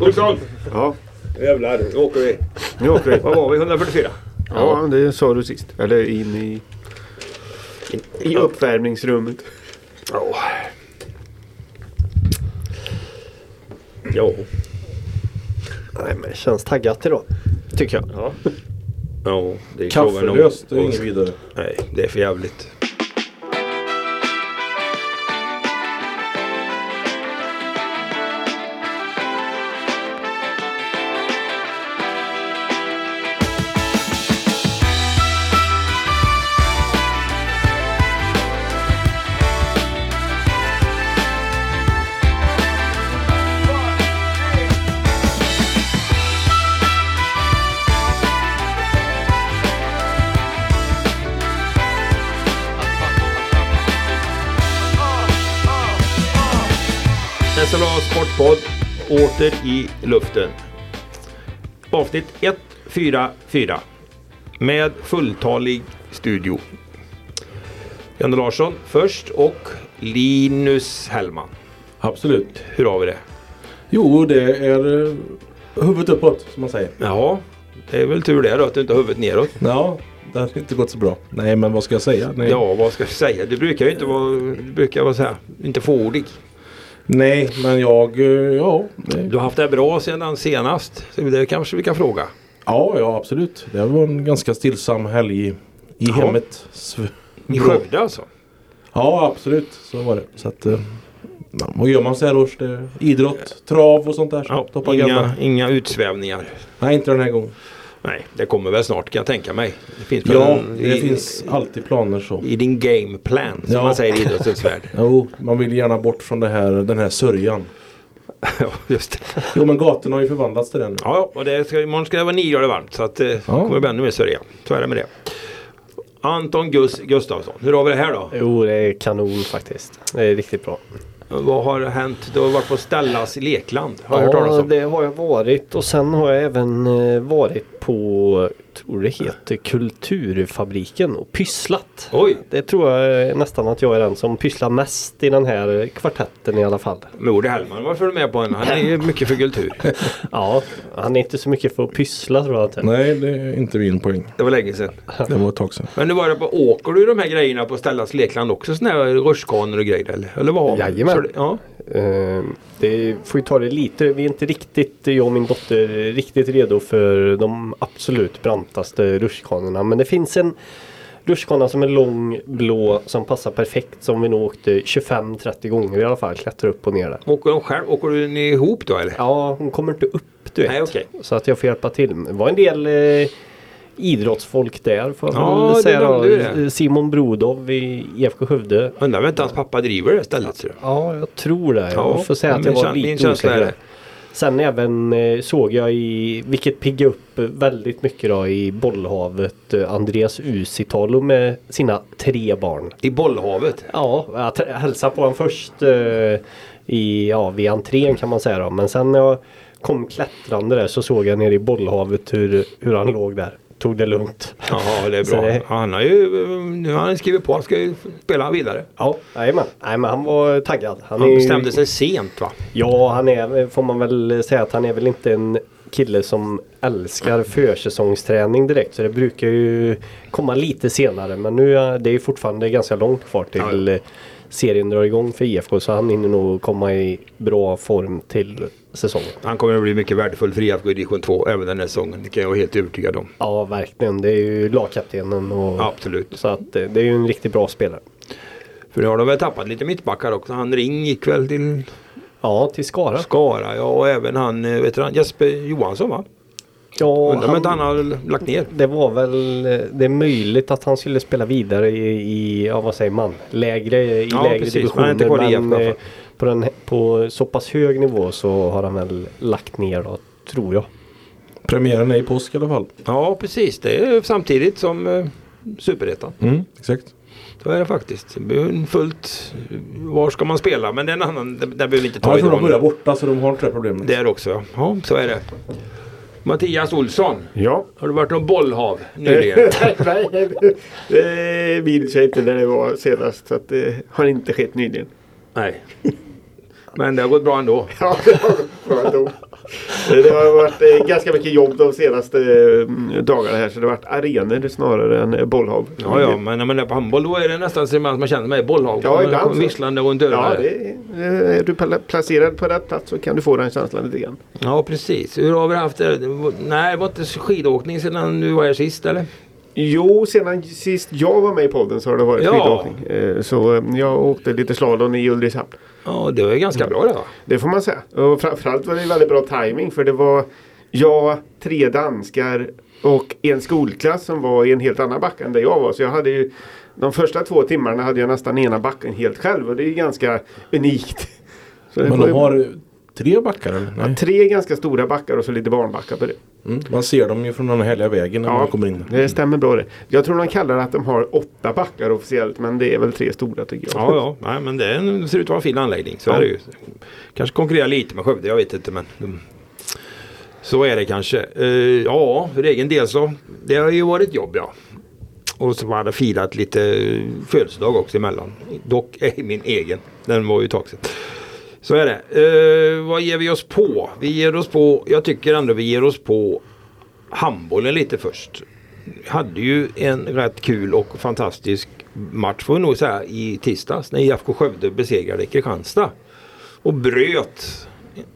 Olsson! Ja, Jävlar, nu åker vi. nu åker vi. Vad var vi? 144? Ja, det sa du sist. Eller in i, i uppvärmningsrummet. Ja. Ja. Nej, men det känns taggat idag. Tycker jag. Ja. Ja, det är Kaffelöst är inget vidare. Nej, det är för jävligt. Åter i luften. Avsnitt 144 med fulltalig studio. Janne Larsson först och Linus Hellman. Absolut. Hur har vi det? Jo, det är eh, huvudet uppåt som man säger. Ja, det är väl tur det då att du inte har huvudet neråt. Ja, det har inte gått så bra. Nej, men vad ska jag säga? Nej, Ja, vad ska jag säga? Du brukar ju inte vara, du brukar vara så här, inte fåordig. Nej men jag... eh, Ja, det, Du har haft det bra sedan senast. Så det kanske vi kan fråga. ja, ja, absolut. Det var en ganska stillsam helg i, i hemmet. I. Skövde alltså? Ja, absolut. Så var det. Så att, eh, ja, vad gör man så här års? Idrott, trav och sånt där. Ja, inga, inga utsvävningar. Nej, inte den här gången. Nej, det kommer väl snart kan jag tänka mig. Det finns Ja, en- det i, finns alltid planer så. i din gameplan som Ja. man säger i idrottens värld. Jo, man vill gärna bort från det här, den här sörjan. ja, just det. Jo, men gatorna har ju förvandlats till den. nu. Ja, och det ska, imorgon ska det vara nio grader varmt så att eh, kommer det bli ännu mer sörja. Så är det med det. Anton Gus Gustafsson, hur har vi det här då? Jo, det är kanon faktiskt. Det är riktigt bra. Vad har hänt? Du har varit på Stellas lekland. Har jag hört talas Ja, om. det har jag varit och sen har jag även eh, varit på, tror det heter Kulturfabriken och pysslat. Oj, Det tror jag nästan att jag är den som pysslar mest i den här kvartetten i alla fall. Morde Hellman varför är du med på en? Han är ju mycket för kultur. Ja, han är inte så mycket för att pyssla tror jag inte. Nej, det är inte min poäng. Det var länge sedan. Det var ett tag sedan. Men nu var det på, åker du de här grejerna på Stellas lekland också? Sådana här rutschkanor och grejer eller? Eller vad har man? Jajamän. Det- Ja. Eh, det får ju ta det lite. Vi är inte riktigt, jag och min dotter, riktigt redo för de absolut brantaste rutschkanorna. Men det finns en rutschkana som är lång, blå, som passar perfekt. Som vi nog åkte 25-30 gånger i alla fall. Klättrar upp och ner där. Åker de själv? Åker du ni ihop då eller? Ja, hon kommer inte upp du vet. Nej, okej. Så att jag får hjälpa till. Det var en del eh, idrottsfolk där jag Ja, säga. då. Simon Brodov i IFK Skövde. Undrar om inte hans pappa driver det stället. Ja, jag tror det. Ja, Jag får säga att jag var lite osäker. Sen även eh, såg jag i, vilket piggade upp väldigt mycket då i bollhavet, eh, Andreas Usitalo med sina tre barn. I bollhavet. Ja, jag hälsade på honom först eh, i, ja, vid entrén kan man säga då. Men sen när jag kom klättrande där så såg jag nere i bollhavet hur, hur han låg där. Tog det lugnt. Ja, det är bra. det- Han har ju nu har han skrivit på. Han ska ju spela vidare. Ja, jajamän. Nej men han var taggad. Han, Han är ju- bestämde sig sent va? Ja, han är, får man väl säga att han är väl inte en kille som älskar försäsongsträning direkt. Så det brukar ju komma lite senare. Men nu är det fortfarande ganska långt kvar till Ja. serien drar igång för IFK. Så han hinner nog komma i bra form till säsongen. Han kommer att bli mycket värdefull för IFK i division 2 även den här säsongen. Det kan jag vara helt övertygad om. Ja, verkligen. Det är ju lagkaptenen. Och, Absolut. Så att eh, det är ju en riktigt bra spelare. För nu har de väl tappat lite mittbackar också. Han Ring gick väl till Ja, till Skara. Skara. Ja, och även han, eh, vet du, Jesper Johansson va? Ja, Undrar om inte han har lagt ner. Det var väl eh, Det är möjligt att han skulle spela vidare i, i ja vad säger man, lägre, i Ja, lägre precis. Men på, den, på så pass hög nivå så har han väl lagt ner då, tror jag. Premiären är i påsk i alla fall. Ja precis. Det är samtidigt som eh, Superettan. Mm, exakt. Så är det faktiskt. Fullt... Var ska man spela? Men det är en annan... Det, det behöver vi inte ta Ja, jag tror de börjar borta så de har inte det problemet. Det är det också ja. Ja, så är det. Mattias Olsson. Ja. Har du varit någon bollhav nyligen? Nej, det minns jag inte när det var senast. Så att det har inte skett nyligen. Nej. Men det har gått bra ändå. Ja, det var bra ändå. Det har varit eh, ganska mycket jobb de senaste eh, dagarna här så det har varit arenor snarare än eh, bollhav. Ja, ja, men när man är på handboll då är det nästan som att man känner mig i bollhag. Ja, ibland. Visslande runt dörren. Ja, där. det, är- är du pla- placerad på rätt plats så kan du få den känslan lite grann. ja, precis. Hur har vi haft det? Nej, det var inte skidåkning sedan du var här sist eller? Jo, sedan sist jag var med i podden så har det varit Ja. skidåkning. Eh, Så eh, jag åkte lite slalom i Ulricehamn. Ja, det var ju ganska bra det va? Det får man säga. Och framförallt var det väldigt bra timing för det var jag, tre danskar och en skolklass som var i en helt annan backe än där jag var. Så jag hade ju de första två timmarna hade jag nästan ena backen helt själv och det är ju ganska unikt. Men de har tre backar eller? Nej. tre ganska stora backar och så lite barnbackar på det. Mm. Man ser dem ju från den här härliga vägen när man kommer in. det stämmer bra det. Jag tror de kallar att de har åtta backar officiellt men det är väl tre stora tycker jag. Ja, ja. Nej, men det ser ut att vara en fin anläggning. Så Ja. är det ju. Kanske konkurrerar lite med Skövde, jag vet inte. Men de... Så är det kanske. Eh, ja, för egen del så. Det har ju varit jobb ja. Och så var det firat lite födelsedag också emellan. Dock ej min egen. Den var ju sedan. Så är det. Eh, vad ger vi oss på? Vi ger oss på, jag tycker ändå vi ger oss på handbollen lite först. Hade ju en rätt kul och fantastisk match får vi nog säga i tisdags när IFK Skövde besegrade Kristianstad. Och bröt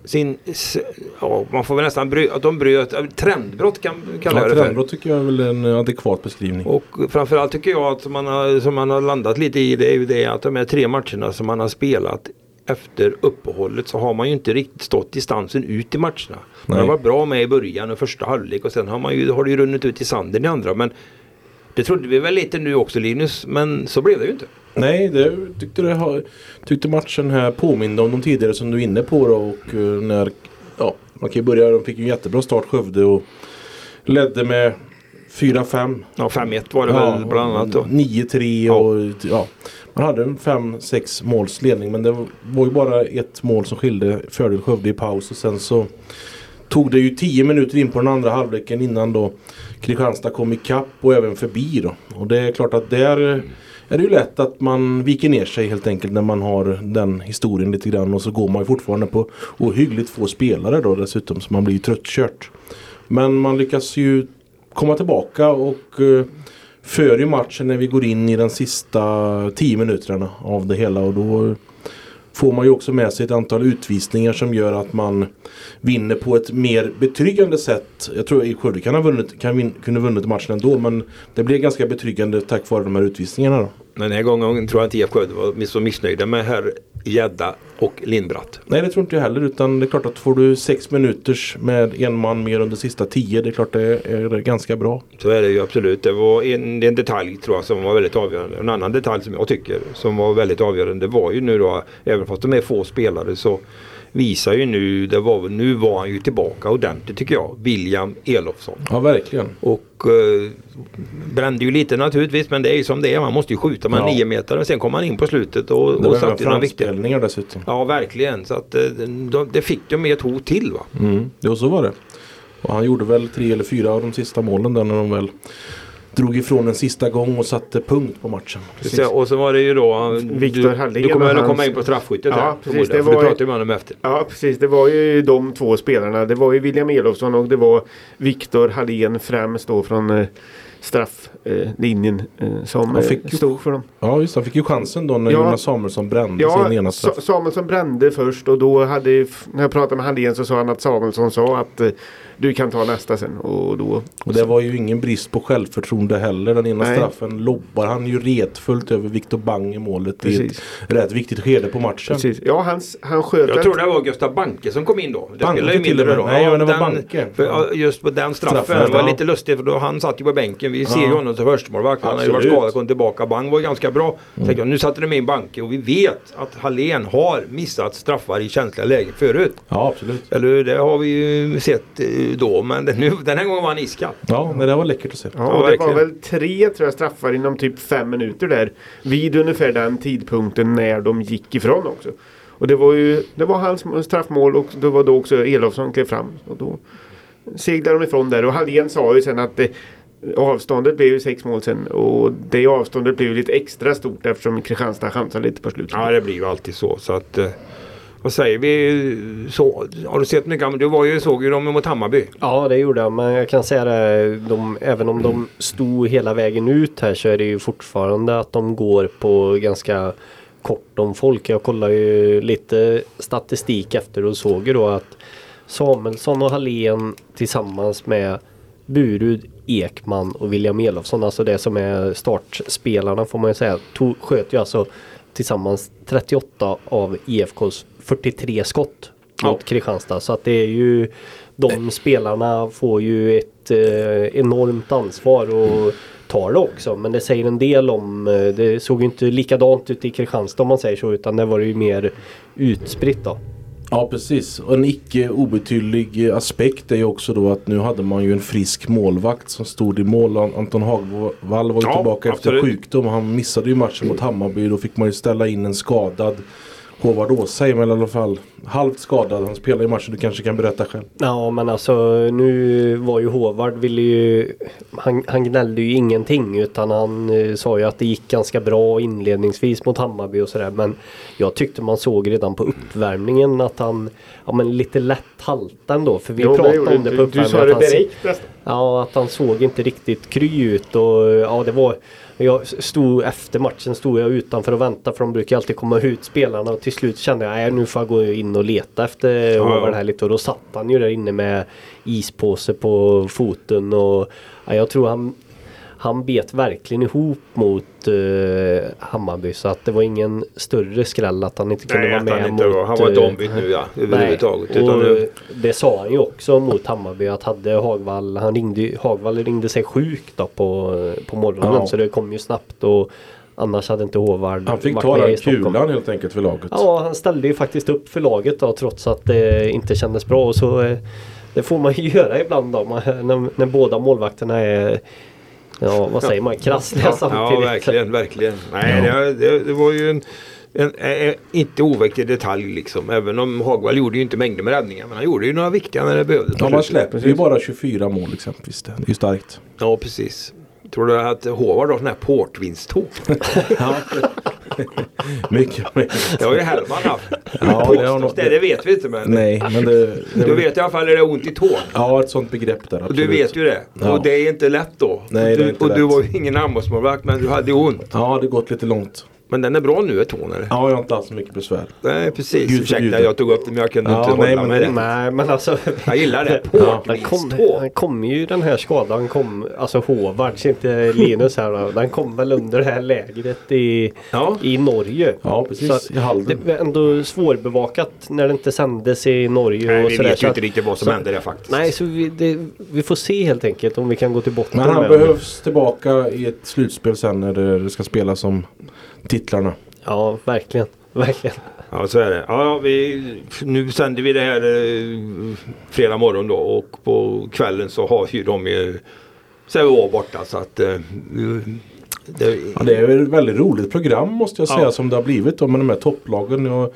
sin, ja man får väl nästan bröt, att de bröt, trendbrott kan kalla Ja, det för. trendbrott tycker jag är väl en adekvat beskrivning. Och framförallt tycker jag att man, har, som man har landat lite i det är ju det att de här tre matcherna som man har spelat efter uppehållet så har man ju inte riktigt stått distansen ut i matcherna. Man varit bra med i början och första halvlek och sen har, man ju, har det ju runnit ut i sanden i andra. Men det trodde vi väl lite nu också Linus, men så blev det ju inte. Nej, det tyckte, det har, tyckte matchen här påminde om de tidigare som du är inne på då. Och eh, när, ja, man kan ju börja, de fick ju en jättebra start Skövde och ledde med 4-5. Ja, 5-1 var det väl bland annat då. 9-3 och ja. Man hade en 5-6 måls ledning men det var ju bara ett mål som skilde fördel Skövde i paus och sen så tog det ju 10 minuter in på den andra halvleken innan då Kristianstad kom ikapp och även förbi då. Och det är klart att där är det ju lätt att man viker ner sig helt enkelt när man har den historien lite grann och så går man ju fortfarande på ohyggligt få spelare då dessutom så man blir ju tröttkört. Men man lyckas ju komma tillbaka och eh, Före matchen när vi går in i den sista 10 minuterna av det hela och då får man ju också med sig ett antal utvisningar som gör att man vinner på ett mer betryggande sätt. Jag tror att Skövde kan ha vunnit, kan vin, kunde vunnit matchen ändå men det blev ganska betryggande tack vare de här utvisningarna då. Den här gången tror jag inte IFK var så missnöjda med herr Gädda och Lindbratt. Nej det tror inte jag heller utan det är klart att får du sex minuters med en man mer under sista tio det är klart det är ganska bra. Så är det ju absolut. Det var en, en detalj tror jag som var väldigt avgörande. En annan detalj som jag tycker som var väldigt avgörande var ju nu då, även fast de är få spelare så visar ju nu, det var, nu var han ju tillbaka ordentligt tycker jag, William Elofsson. Ja verkligen. Och eh, brände ju lite naturligtvis men det är ju som det är, man måste ju skjuta med Ja. nio meter och sen kom han in på slutet och, Det och var även satte viktiga. dessutom. Ja verkligen, så att eh, de, det fick de med ett hot till va. Mm, jo så var det. Och han gjorde väl tre eller fyra av de sista målen där när de väl drog ifrån en sista gång och satte punkt på matchen. Precis. Och så var det ju då, Viktor Hallén du kommer väl att komma in på straffskyttet Ja, här, precis, det var- du pratade ju med honom efter. Ja precis, det var ju de två spelarna. Det var ju William Elofsson och det var Viktor Hallén främst då från eh, strafflinjen eh, som Han eh, fick ju- stod för dem. Ja just han fick ju chansen då när Ja. Jonas Samuelsson brände Ja, sin ena straff. Sa- Samuelsson brände först och då hade, när jag pratade med Hallén så sa han att Samuelsson sa att eh, du kan ta nästa sen. Och då, Och det var ju ingen brist på självförtroende heller. Den ena Nej. straffen lobbar han ju retfullt över Viktor Bang i målet i Precis. ett rätt viktigt skede på matchen. precis. Ja, han, han sköt Jag tror det var Gustav Banke som kom in då. Det Banke ju till och med. roll. Nej, men det var den, Banke. För, just på den straffen, Straffen, var ja. lite lustigt för då han satt ju på bänken. Vi ser ju honom som förstemålvakt. Han har ju varit skadad och kom tillbaka. Bang var ganska bra. Tänkte jag, nu satte de in Banke och vi vet att Hallén har missat straffar i känsliga lägen förut. Ja absolut. Eller det har vi ju sett eh, då. Men den, nu, den här gången var han iskall. Ja men det var läckert att se. Ja, Ja, och det var väl tre tror jag straffar inom typ fem minuter där. Vid ungefär den tidpunkten när de gick ifrån också. Och det var ju det var hans straffmål och det var då också Elofsson klev fram. Och då seglade de ifrån där och Hallén sa ju sen att det, avståndet blev ju sex mål sen och det avståndet blev ju lite extra stort eftersom Kristianstad chansade lite på slutet. Ja det blir ju alltid så. så att, eh, vad säger vi? Så, har du sett mycket? Du var ju, såg ju dem mot Hammarby. Ja det gjorde jag men jag kan säga det. De, även om de stod hela vägen ut här så är det ju fortfarande att de går på ganska kort om folk. Jag kollade ju lite statistik efter och såg ju då att Samuelsson och Hallén tillsammans med Burud, Ekman och William Elofsson, alltså det som är startspelarna får man ju säga, tog, sköt ju alltså tillsammans 38 av IFKs 43 skott Ja. mot Kristianstad. Så att det är ju de spelarna får ju ett eh, enormt ansvar och tar det också. Men det säger en del om, eh, det såg ju inte likadant ut i Kristianstad om man säger så utan det var ju mer utspritt då. Ja precis. Och en icke obetydlig aspekt är ju också då att nu hade man ju en frisk målvakt som stod i mål. Anton Hagvall var ju Ja, tillbaka efter absolut. sjukdom. Han missade ju matchen mot Hammarby. Då fick man ju ställa in en skadad Håvard Åsheim eller i alla fall halvt skadad. Han spelar i matchen. Du kanske kan berätta själv. Ja men alltså nu var ju Håvard ville ju han, han gnällde ju ingenting utan han eh, sa ju att det gick ganska bra inledningsvis mot Hammarby och sådär men jag tyckte man såg redan på uppvärmningen att han ja men lite lätt halta ändå för vi Jo, pratade om det på Du sa uppvärmningen. det direkt nästan. Ja, att han såg inte riktigt kry ut och ja det var jag stod efter matchen stod jag utanför och väntade för de brukar alltid komma ut spelarna och till slut kände jag nej nu får jag gå in och leta efter Ja, Håvard här lite. Och då satt han ju där inne med ispåse på foten och ja, jag tror han han bet verkligen ihop mot eh, Hammarby så att det var ingen större skräll att han inte kunde Nej, vara han med inte mot var, han var inte eh, ombytt nu ja, Nej, överhuvudtaget. och Utan nu, det sa han ju också mot Hammarby att hade Hagvall, han ringde, Hagvall ringde sig sjuk då på, på morgonen Ja. så det kom ju snabbt och annars hade inte Håvard Han fick ta den kulan helt enkelt för laget. Ja, han ställde ju faktiskt upp för laget då trots att det inte kändes bra och så eh, det får man ju göra ibland då man, när, när båda målvakterna är Ja vad säger man, krassliga ja, samtidigt. ja, verkligen, verkligen. Nej, det, det, det var ju en, en, en, inte oviktig detalj liksom. Även om Hagvall gjorde ju inte mängder med räddningar. Men han gjorde ju några viktiga när det behövdes. Ja, man släpper ju bara 24 mål exempelvis. Det är ju starkt. Ja, precis. Tror du att Håvard har sån här portvinsttåg? Ja. mycket, mycket. Det har ju Hellman haft. Ja, det har nog- det, vet vi inte men. Nej, men det... det Du vet i alla fall är det ont i tån. Ja, ett sånt begrepp där. Absolut. du vet ju det. Ja. Och det är inte lätt då. Nej, det är du, inte och du lätt. var ju ingen handbollsmålvakt men du hade ont. Ja, det har gått lite långt. Men den är bra nu, är eller? Ja, jag har inte alls så mycket besvär. Nej, precis. Gud Ursäkta, jag tog upp det men jag kunde Ja, inte nej, hålla det. Nej men alltså Jag gillar det. Den kom, den kom ju den här skadan kom, alltså Håvards, inte Linus här då. Den kom väl under det här lägret i, Ja. i Norge. Ja, precis. Så att I Halden. Det var ändå svårbevakat när det inte sändes i Norge Nej, och vi sådär. vet så ju att- inte riktigt vad som så- hände där faktiskt. Nej, så vi, det, vi får se helt enkelt om vi kan gå till botten Men han med det. behövs tillbaka i ett slutspel sen när det det ska spelas om titlarna. Ja, verkligen. Verkligen. Ja, så är det. Ja, vi, nu sänder vi det här eh, fredag morgon då och på kvällen så har ju de ju så är vi var borta så att eh, det, Ja, det är ett väldigt roligt program måste jag säga Ja. som det har blivit då, med de här topplagen. Och,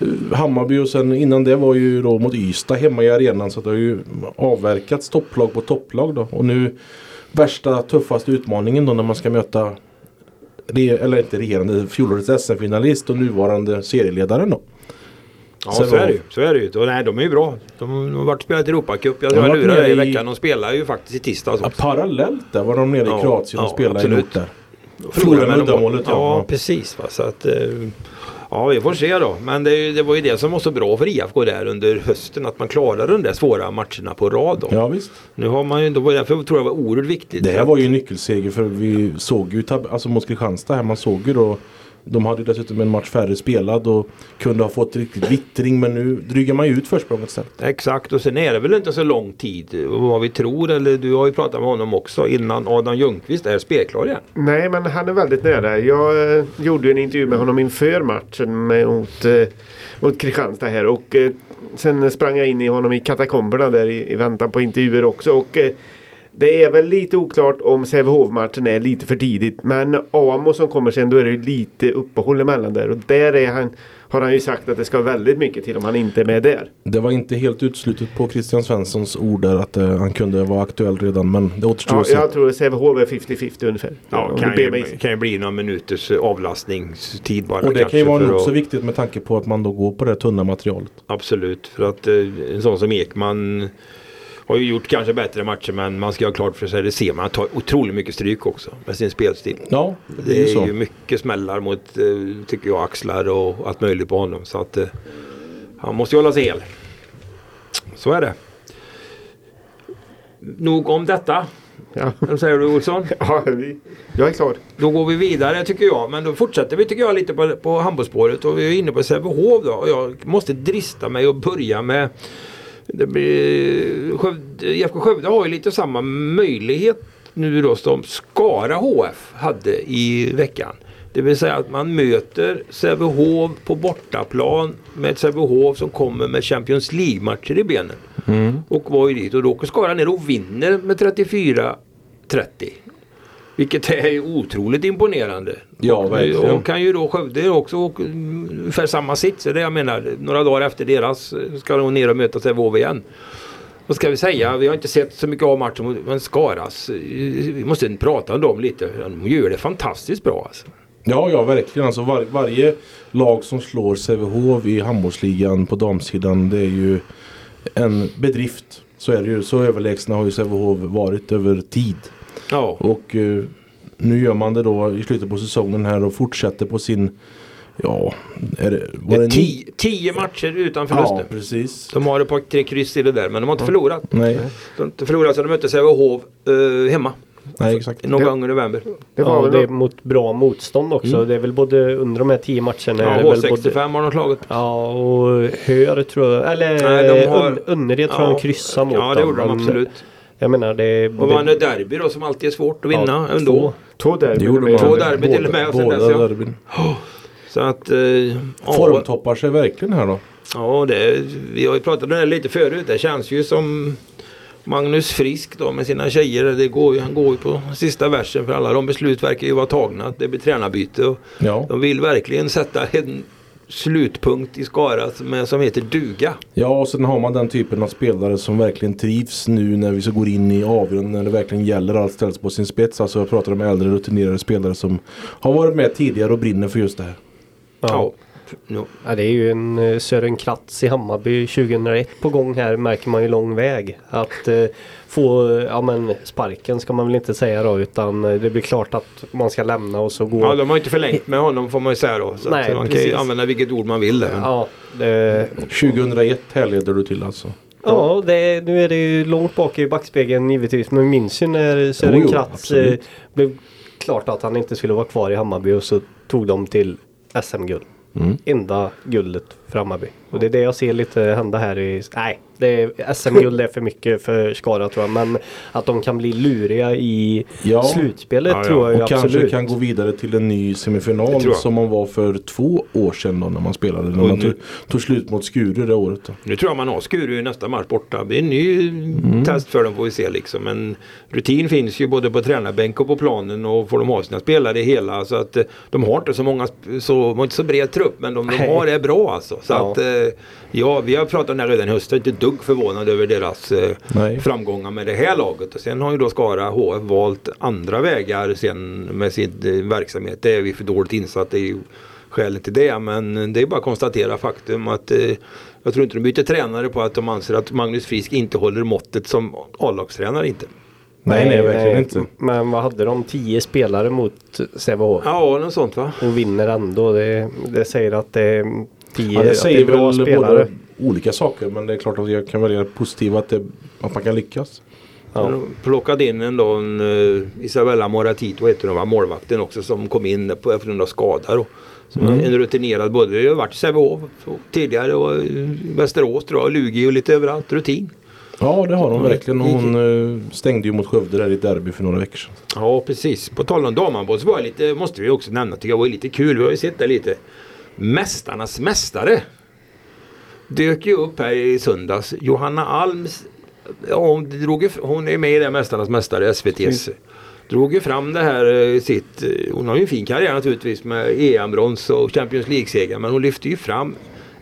eh, Hammarby och sen innan det var ju då mot Ystad hemma i arenan så det har ju avverkats topplag på topplag då. Och nu värsta tuffaste utmaningen då när man ska möta eller inte regerande fjolårets SM-finalist och nuvarande serieledaren då. ja, sen så är det ju. Så är det ju. Och, nej, de är ju bra. De har varit och spelat Europacup. Jag, jag lurade dig i veckan. De spelar ju faktiskt i tisdags Ja, också. parallellt där var de nere Ja, i Kroatien och ja, spelade absolut. emot där. Förlorade med med mål. uddamålet, Ja, ja. precis. Va? Så att, eh, ja, vi får se då. Men det, det var ju det som var så bra för IFK där under hösten. Att man klarade de där svåra matcherna på rad. Då. Ja visst. Nu har man ju, då var därför tror jag var oerhört viktigt. Det här var ju en nyckelseger för vi såg ju tab- alltså mot Kristianstad här. Man såg ju då de hade ju dessutom en match färre spelad och kunde ha fått riktigt vittring men nu drygar man ju ut försprånget istället. Exakt och sen är det väl inte så lång tid vad vi tror eller du har ju pratat med honom också innan Adam Ljungqvist är spelklar igen. Nej, men han är väldigt nära. Jag eh, gjorde ju en intervju med honom inför matchen med, mot, eh, mot Kristianstad här och eh, sen sprang jag in i honom i katakomberna där i, i väntan på intervjuer också. Och, eh, Det är väl lite oklart om Sävehof-matchen är lite för tidigt. Men Amo som kommer sen då är det ju lite uppehåll emellan där. Och där är han, har han ju sagt att det ska väldigt mycket till om han inte är med där. Det var inte helt utslutet på Christian Svenssons ord där att eh, han kunde vara aktuell redan men det återstår Ja, att se. jag tror att Sävehof är 50-50 ungefär. Ja, Om kan ju, kan ju bli någon minuters avlastningstid bara. Och det kan ju vara nog att- så viktigt med tanke på att man då går på det tunna materialet. Absolut, för att eh, en sån som Ekman har ju gjort kanske bättre matcher men man ska ha klart för sig, det ser man, han tar otroligt mycket stryk också med sin spelstil. Ja, det är Det är så. ju mycket smällar mot, eh, tycker jag, axlar och allt möjligt på honom. Så att eh, han måste ju hålla sig hel. Så är det. Nog om detta. Ja. Vad säger du Olsson? Ja, vi, jag är klar. Då går vi vidare tycker jag. Men då fortsätter vi tycker jag lite på, på handbollsspåret och vi är inne på Sävehof då. Och jag måste drista mig och börja med det blir, Skövde, IFK Skövde har ju lite samma möjlighet nu då som Skara HF hade i veckan. Det vill säga att man möter Sävehof på bortaplan med ett Sävehof som kommer med Champions League-matcher i benen. Och var ju dit och då åker Skara ner och vinner med 34-30. Vilket är otroligt imponerande. Ja, verkligen. Och kan ju då Skövde också åka ungefär samma sits. Det jag menar. Några dagar efter deras ska de ner och möta Sävehof igen. Vad ska vi säga? Vi har inte sett så mycket av matchen men Skaras. eh, Vi måste prata om dem lite. De gör det fantastiskt bra alltså. Ja, ja verkligen. Alltså var, varje lag som slår Sävehof i handbollsligan på damsidan det är ju en bedrift. Så är det ju. Så överlägsna har ju Sävehof varit över tid. Ja. Och eh, nu gör man det då i slutet på säsongen här och fortsätter på sin Ja, är det, var det ni? Tio, tio matcher utan förluster. Ja, precis. De har ett par tre kryss i det där men de har inte förlorat. Nej, De har inte förlorat så de mötte Sävehof uh, hemma. nej exakt. Någon Det- gång i november. Det var Ja, väl det mot bra motstånd också. Det är väl både under de här tio matcherna. Mm. Ja, är det väl H65 både, har de slagit. ja, och Hör tror jag. Eller Nej, de har- Un, Önnered tror jag de kryssade mot Ja, det dem, gjorde de men absolut. Jag menar det... Och vann ett derby då som alltid är svårt att vinna ändå. två. Två gjorde med-. Två derby till och med, och sen Båda dess, ja. derbyn. Så att... Eh, ja, Formtoppar sig verkligen här då. ja det, vi har ju pratat om det här lite förut. Det känns ju som Magnus Frisk då med sina tjejer. Det går, ju- han går ju på sista versen för alla de beslut verkar ju vara tagna. Det blir tränarbyte. Och Ja. de vill verkligen sätta en slutpunkt i Skara som, som heter duga. Ja, och sen har man den typen av spelare som verkligen trivs nu när vi så går in i avgrunden när det verkligen gäller allt ställs på sin spets. Alltså jag pratar om äldre rutinerade spelare som har varit med tidigare och brinner för just det här. Ja. Ja. Ja, det är ju en eh, Sören Kratz i Hammarby 2001 på gång här märker man ju lång väg. Att eh, få ja, men sparken ska man väl inte säga då utan eh, det blir klart att man ska lämna och så gå. Ja, de har inte förlängt med honom får man ju säga då. Så Nej, att man kan ju precis. använda vilket ord man vill där. Ja, det, 2001 härleder du till alltså. ja det, nu är det ju långt bak i backspegeln givetvis. Men minns ju när Sören Jo, jo, Kratz eh, blev klart att han inte skulle vara kvar i Hammarby och så tog de till SM-guld. Mm. Enda guldet för Hammarby. Och det är det jag ser lite hända här i... Nej, är, SM-guld är för mycket för Skara tror jag. Men att de kan bli luriga i Ja. slutspelet Ja, ja. tror jag ju Och kanske absolut. kan gå vidare till en ny semifinal som man var för två år sedan då när man spelade. När Och man nu- tog, tog slut mot Skuru det året. Då. Nu tror jag man har Skuru i nästa match borta. Det blir en ny Mm. test för dem får vi se liksom. Men rutin finns ju både på tränarbänk och på planen och får de ha sina spelare hela. Så att eh, de har inte så många, så, de har inte så bred trupp men de, de har det bra alltså. Så Ja. att eh, ja, vi har pratat om det här redan i höst. Jag är inte dugg förvånad över deras eh, Nej. framgångar med det här laget. Och sen har ju då Skara HF valt andra vägar sen med sin eh, verksamhet. Det är vi för dåligt insatt. Det är ju skälet till det. Men det är bara att konstatera faktum att eh, jag tror inte de byter tränare på att de anser att Magnus Frisk inte håller måttet som A-lagstränare inte. Nej, nej, verkligen inte. Men vad hade de? 10 spelare mot Sävehof. Ja, något sånt va? Och vinner ändå. Det, det säger att det 10 Ja, att det det säger är bra väl spelare. både olika saker men det är klart att jag kan välja positiva att, det, att man kan lyckas. Ja. De plockade in en, då, en uh, Isabella Moratito heter hon va, målvakten också som kom in på grund av skada. Då. Mm. En rutinerad både, det har varit i Sävehof tidigare och eh, Västerås tror jag, Lugi och lite överallt. Rutin. Ja det har hon Ja, verkligen hon eh, stängde ju mot Skövde där i ett derby för några veckor sedan. Ja precis. På tal om damhandboll så var det lite, måste vi också nämna, tycker jag var lite kul. Vi har ju sett det lite. Mästarnas mästare. Dök ju upp här i söndags. Johanna Alms Ja, hon, drog, hon är med i det Mästarnas Mästare, SVT's. Drog ju fram det här eh, sitt, eh, hon har ju en fin karriär naturligtvis med EM-brons och Champions League-seger. Men hon lyfte ju fram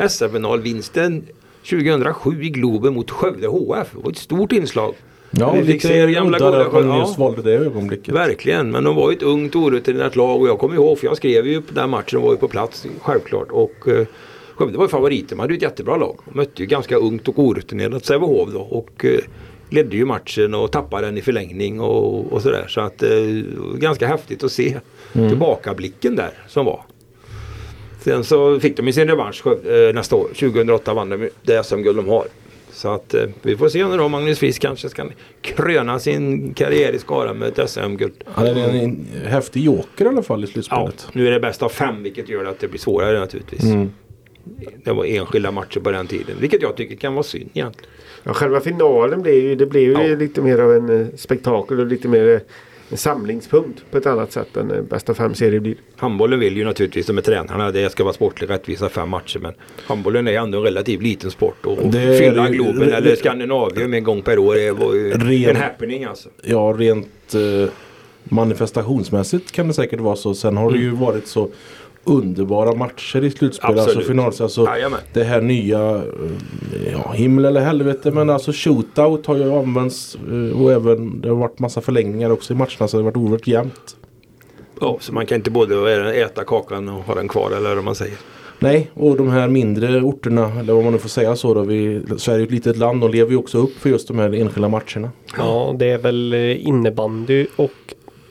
SM-finalvinsten 2007 i Globen mot Skövde HF. Det var ett stort inslag. Ja, Vi fick se gamla goda att man ja. just valde det ögonblicket. Verkligen, men de var ju ett ungt orutinerat lag och jag kommer ihåg för jag skrev ju den matchen och var ju på plats självklart. Och eh, Skövde var ju favoriter, de hade ju ett jättebra lag. De mötte ju ganska ungt och orutinerat Sävehof då och eh, ledde ju matchen och tappade den i förlängning och, och sådär. Så att eh, ganska häftigt att se tillbakablicken där som var. Sen så fick de ju sin revansch eh, nästa år. 2008 vann de det SM-guld de har. Så att eh, vi får se nu då Magnus Frisk kanske ska kröna sin karriär i Skara med ett SM-guld. Han är en häftig joker i alla fall i Ja, slutspelet. nu är det bäst av fem vilket gör att det blir svårare naturligtvis. Mm. Det var enskilda matcher på den tiden. Vilket jag tycker kan vara synd egentligen. Ja, själva finalen blev ju, det blev ju Ja. lite mer av en eh, spektakel och lite mer eh, en samlingspunkt på ett annat sätt än bästa fem serier blir. Handbollen vill ju naturligtvis, de är tränarna, det ska vara sportligt rättvisa fem matcher. Men handbollen är ändå en relativt liten sport. Och Det är fylla Globen det- eller Skandinavium en gång per år det var ju Ren- en happening alltså. Ja, rent eh, manifestationsmässigt kan det säkert vara så. Sen har det ju varit så underbara matcher i slutspel. Alltså Absolut. finals. Alltså, Jajamän. det här nya, eh, ja himmel eller helvete men alltså shootout har ju använts eh, och även det har varit massa förlängningar också i matcherna så det har varit oerhört jämnt. Ja, så man kan inte både äta kakan och ha den kvar eller vad man säger. Nej, och de här mindre orterna, eller vad man nu får säga så då, vi, Sverige är ett litet land, de lever ju också upp för just de här enskilda matcherna. Ja, det är väl eh, innebandy och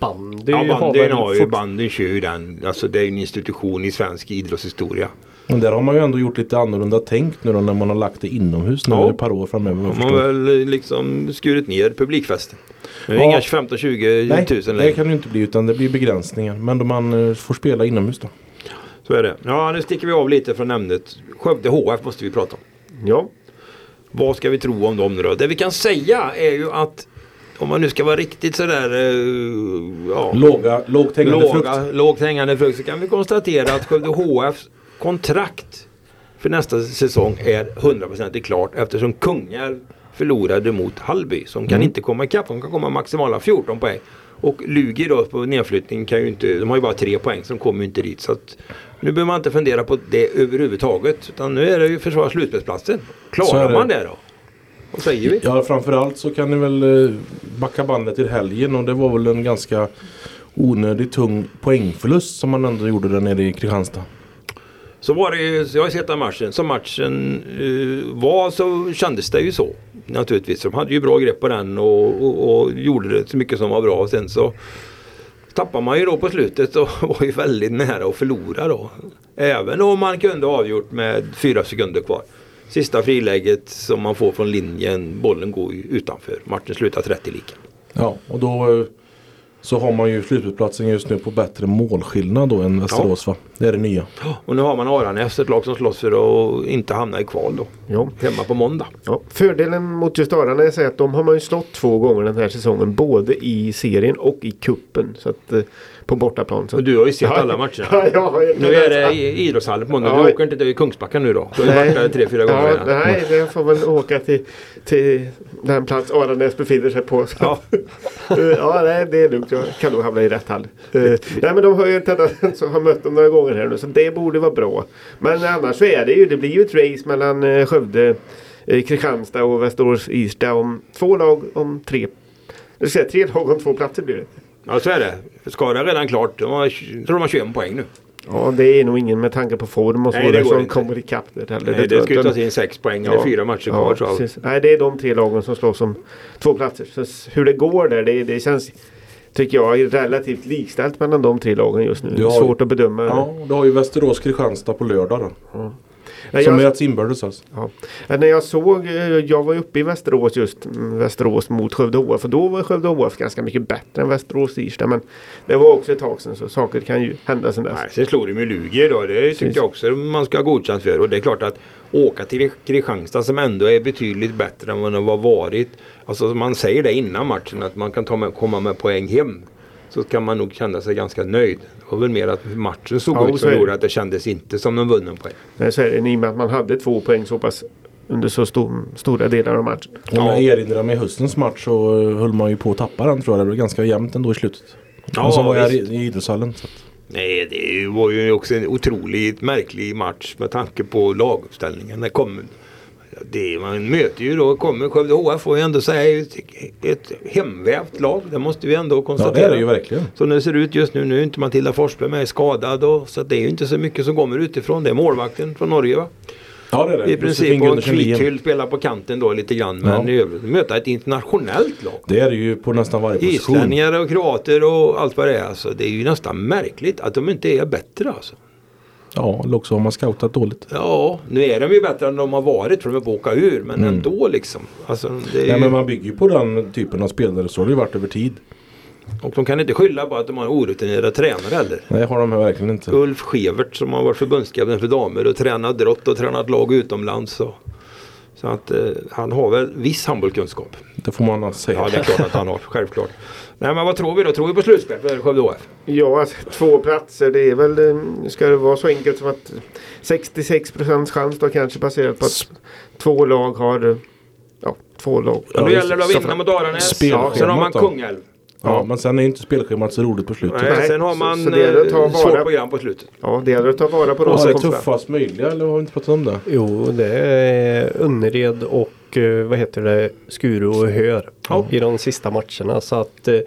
bandy. Ja, bandyn väl har ju, fort- bandyn kör ju den. Alltså det är ju en institution i svensk idrottshistoria. Men där har man ju ändå gjort lite annorlunda tänkt nu då när man har lagt det inomhus nu Ja. ett par år framöver. De har väl liksom skurit ner publikfesten. Det är Ja. inga 15-20 Nej, tusen det längre. kan det ju inte bli utan det blir begränsningar. Men då man eh, får spela inomhus då. Så är det. Ja, nu sticker vi av lite från ämnet. Skövde HF måste vi prata om. Ja, Vad ska vi tro om dem nu då? Det vi kan säga är ju att om man nu ska vara riktigt sådär uh, ja, Låga, lågt hängande frukt. låga, lågt hängande frukt så kan vi konstatera att Skövde HFs kontrakt för nästa säsong är 100% klart eftersom Kungälv förlorade mot Hallby som kan Mm. inte komma ikapp. De kan komma maximala 14 poäng. Och Lugi då på nedflyttning kan ju inte, de har ju bara tre poäng så de kommer ju inte dit. Så att nu behöver man inte fundera på det överhuvudtaget. Utan nu är det ju försvara slutspelsplatsen. Klarar man det då? Vad säger vi? Ja framförallt så kan ni väl eh, backa bandet till helgen och det var väl en ganska onödigt tung poängförlust som man ändå gjorde där nere i Kristianstad. Så var det ju, jag har sett den matchen. Som matchen eh, var så kändes det ju så. Naturligtvis. De hade ju bra grepp på den och, och, och gjorde det så mycket som var bra. Och sen så tappade man ju då på slutet och var ju väldigt nära att förlora då. Även om man kunde ha avgjort med fyra sekunder kvar. Sista friläget som man får från linjen, bollen går ju utanför. Matchen slutar 30 lika. Ja och då eh, så har man ju slutspelsplatsen just nu på bättre målskillnad då än Västerås va? Det är det nya. Och nu har man Aranäs, ett lag som slåss för att inte hamna i kval då. ja. Hemma på måndag. Ja, fördelen mot just Aranäs är att de har man ju slått två gånger den här säsongen. Både i serien och i kuppen så att, eh, På bortaplan. Så. Och du har ju sett Ja. alla matcherna. Ja, ja, Nu är det i idrottshallen på måndag. Du åker inte till Kungsbacka nu då? Du har ju varit där tre, fyra gånger ja. Nej, det får väl åka till, till den plats Aranäs befinner sig på. Ja. ja, nej, det är lugnt. Jag kan nog hamna i rätt hall. Eh, nej, men de har ju en tendens att ha mött dem några gånger här nu så det borde vara bra. Men annars så är det ju, det blir ju ett race mellan eh, Skövde, eh, Kristianstad och Västerås Irsta om två lag om tre. Jag ska säga tre lag om två platser blir det. Ja, så är det. Skara är redan klart. De har, jag tror de har 21 poäng nu. Ja, det är nog ingen med tanke på form och så det som inte. kommer ikapp det heller. Nej, det ska ju tas in 6 poäng eller Ja. fyra matcher Ja, kvar. så. precis. Nej, det är de tre lagen som slåss om två platser. Så hur det går där, det, det känns tycker jag relativt likställt mellan de tre lagen just nu. Du har- Svårt att bedöma. Ja, då har ju Västerås Kristianstad på lördag då. Nej, Som jag, möts inbördes alltså. ja. Nej, När jag såg, eh, jag var ju uppe i Västerås just, mm, Västerås mot Skövde HF. Och då var Skövde HF ganska mycket bättre än Västerås Irsta. Men det var också ett tag sedan så saker kan ju hända sen dess. Nej, sen slår de ju Lugi då. Det tycker Precis. jag också man ska ha godkänt för. Och det är klart att åka till Kristianstad som ändå är betydligt bättre än vad de har varit. Alltså man säger det innan matchen att man kan ta med, komma med poäng hem. Så kan man nog känna sig ganska nöjd. Det var väl mer att matchen såg Ja, ut som det. gjorde att det kändes inte som en vunnen poäng. Nej, så är det, I och med att man hade två poäng så pass under så stor, stora delar av matchen. Om jag erinrar mig höstens match så höll man ju på att tappa den tror jag. Det var ganska jämnt ändå i slutet. Ja, och så var jag i, i idrottshallen. Så att, Nej, det var ju också en otroligt märklig match med tanke på laguppställningen. Det kom, det, man möter ju då, kommer Skövde HF får ju ändå säga ett, ett hemvävt lag. Det måste vi ändå ja konstatera. det är det ju verkligen. Så när det ser ut just nu, nu är inte Matilda Forsberg med skadad och, så det är ju inte så mycket som kommer utifrån. Det är målvakten från Norge va? Ja det är det. I princip och. Kvithyll spelar på kanten då lite grann. Men Ja. möta ett internationellt lag. Det är det ju på nästan varje position. Islänningar och kroater och allt vad det är. Alltså, det är ju nästan märkligt att de inte är bättre alltså. Ja, eller också har man scoutat dåligt. Ja, nu är de ju bättre än de har varit för de är på att åka ur. Men Mm. ändå liksom. Alltså, Nej ju, men man bygger ju på den typen av spelare så har det ju varit över tid. Och de kan inte skylla på att de har en orutinerad tränare heller. Nej har de verkligen inte. Ulf Skevert som har varit förbundskapten för damer och tränat drott och tränat lag utomlands. Så, så att eh, han har väl viss handbollskunskap. Det får man säga. Ja det är klart att han har, självklart. Nej men vad tror vi då? Tror vi på slutspel för Skövde HF? Ja, alltså, två platser. Det är väl, eh, ska det vara så enkelt som att 66 procents chans då kanske baserat på att två lag har, eh, ja, två lag. Ja, då gäller det att vinna mot Aranäs. Sen har man? Kungälv. Ja, men sen är ju inte spelschemat så roligt på slutet. Nej, sen har man så det gäller att ta eh, svårt program på slutet. Ja, det gäller att ta vara på de som kommer fram. tuffast möjliga eller har vi inte pratat om det? Jo, det är Önnered och eh, vad heter det, Skuru och Hör Ja. i de sista matcherna. Så att eh,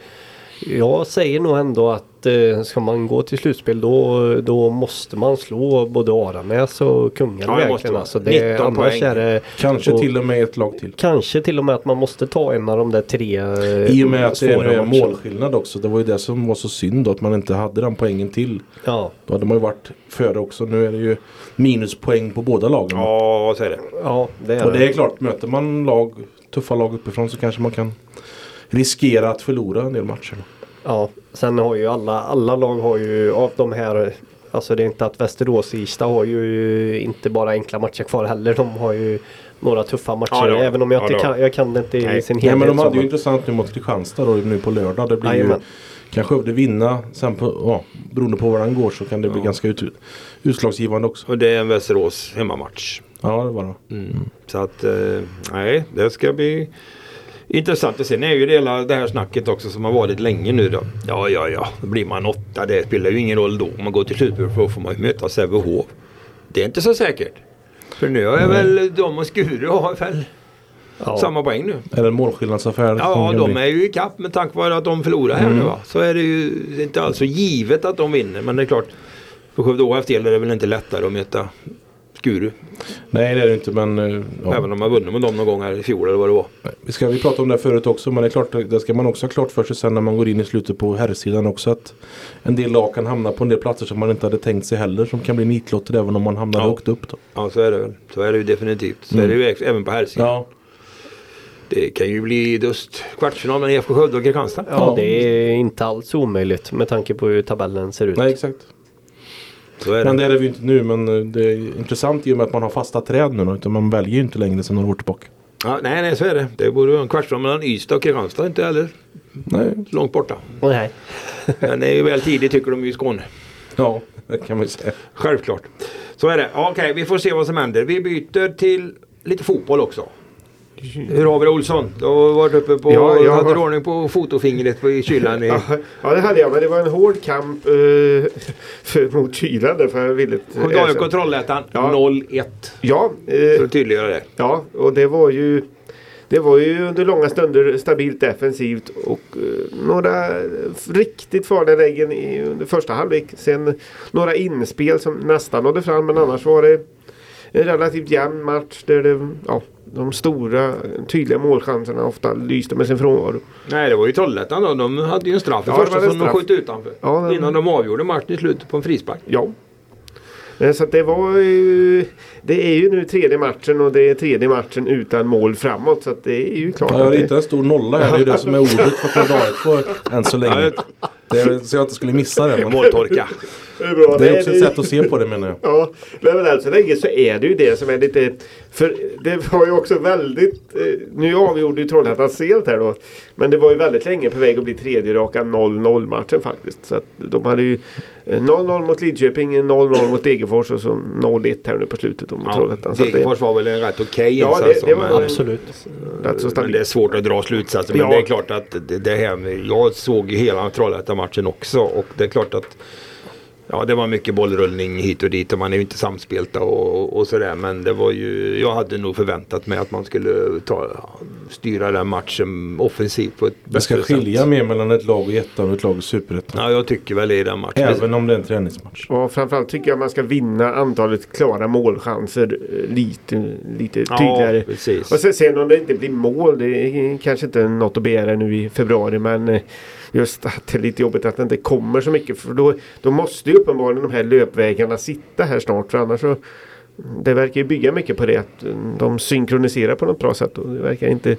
jag säger nog ändå att eh, ska man gå till slutspel då, då måste man slå både Aranäs och Kungälv Ja, verkligen. Alltså, det, 19 annars poäng. är det, Kanske och- till och med ett lag till. Kanske till och med att man måste ta en av de där tre eh, I och med att det är matcherna. målskillnad också. Det var ju det som var så synd då att man inte hade den poängen till. Ja, Då hade man ju varit före också. Nu är det ju minuspoäng på båda lagen. Ja, så är det. ja, det är Och det är klart, möter man lag, tuffa lag uppifrån så kanske man kan riskera att förlora en del matcher. Ja, sen har ju alla, alla lag har ju av de här Alltså det är inte att Västerås och Ystad har ju inte bara enkla matcher kvar heller. De har ju några tuffa matcher. Ja, även om jag Ja, inte kan, jag kan det inte i Nej. sin Nej helhet. men de hade ju intressant nu mot Kristianstad då nu på lördag. Det blir ju, Jajamän. kan Skövde vinna sen på, ja, beroende på var den går så kan det bli Ja. ganska ut, utslagsgivande också. Och det är en Västerås hemmamatch. Ja det var det. Mm. Så att, eh, nej, det ska bli intressant att se. Sen är ju det hela det här snacket också som har varit länge nu då. Ja, ja, ja, då blir man åtta. Det spelar ju ingen roll då. Om man går till slutspel då får man ju möta Sävehof. Det är inte så säkert. För nu är väl de och Skuru har väl ja. samma poäng nu. En målskillnadsaffär? Ja, de är ju i kapp med tack vare att de förlorar här Mm. nu va. Så är det ju inte alls så givet att de vinner. Men det är klart, för Skövde HF del är det väl inte lättare att möta Skuru. Nej det är det inte men eh, ja. Även om man vunnit med dem någon gång här i fjol eller vad det var. Vi ska vi prata om det förut också men det är klart det ska man också ha klart för sig sen när man går in i slutet på herrsidan också att en del lag kan hamna på en del platser som man inte hade tänkt sig heller som kan bli nitlotter även om man hamnar Ja. högt upp då. Ja så är det väl. Så är det ju definitivt. Så Mm. är det ju ex- även på här sidan. Ja, Det kan ju bli just kvartsfinal mellan IFK Skövde och Kristianstad. Ja, det är inte alls omöjligt med tanke på hur tabellen ser ut. nej exakt. Det. Men det är det ju inte nu men eh, det är intressant i och med att man har fasta träd nu då, utan man väljer ju inte längre sedan några år tillbaka. Ja, nej, nej så är det. Det borde vara en kvartsfinal mellan Ystad och Kristianstad. Inte heller Nej, så långt borta. Nej. Men det är ju väl tidigt tycker de ju i Skåne. ja det kan man ju säga. Självklart. Så är det. Okej, vi får se vad som händer. Vi byter till lite fotboll också. Hur har vi det Olsson? Du har varit uppe på... Ja, jag hade har- ordning på fotofingret på, i kylan? I, Ja, det hade jag men det var en hård kamp eh, för, mot kylan där för jag ville inte Skövde AIK erkänna. Trollhättan Ja. 0-1. Ja, För eh, att tydliggöra det. ja, och det var ju det var ju under långa stunder stabilt defensivt och eh, några riktigt farliga lägen i, under första halvlek. Sen några inspel som nästan nådde fram men annars var det relativt jämn match där det, ja, de stora tydliga målchanserna ofta lyste med sin frånvaro. Nej, det var ju Trollhättan då. De hade ju en straff i Ja, det första som de sköt utanför. Ja, den- Innan de avgjorde matchen i slutet på en frispark. Ja. Eh, Så att det var ju Det är ju nu tredje matchen och det är tredje matchen utan mål framåt så att det är ju klart Ja, jag det, ritar en stor nolla här. Det är ju det som är ordet för AIK än så länge. Det är, så jag inte skulle missa det. Måltorka. Det är bra. Det är också ett sätt att se på det menar jag. Ja, men än så länge så är det ju det som är lite... För det var ju också väldigt... Eh, nu avgjorde ju Trollhättan sent här då. Men det var ju väldigt länge på väg att bli tredje raka 0-0 matchen faktiskt. Så att de hade ju eh, 0-0 mot Lidköping, 0-0 mot Degerfors och så 0-1 här nu på slutet då mot Ja, Trollhättan. Degerfors var väl en rätt okej Ja, insats. det- det var- men- Absolut. rätt så Men det är svårt att dra slutsatser. Men Ja. det är klart att det, det här Jag såg ju hela Trollhättan-matchen också och det är klart att Ja det var mycket bollrullning hit och dit och man är ju inte samspelta och, och sådär. Men det var ju Jag hade nog förväntat mig att man skulle ta, styra den matchen offensivt på ett Det ska skilja sätt. mer mellan ett lag i ettan och ett lag i superettan. Ja jag tycker väl i den matchen. Även om det är en träningsmatch. Och framförallt tycker jag man ska vinna antalet klara målchanser eh, lite, lite Ja, tydligare. precis. Och sen, sen om det inte blir mål, det är kanske inte något att begära nu i februari men eh, just att det är lite jobbigt att det inte kommer så mycket för då, då måste ju uppenbarligen de här löpvägarna sitta här snart för annars så det verkar ju bygga mycket på det att eh, de synkroniserar på något bra sätt och det verkar inte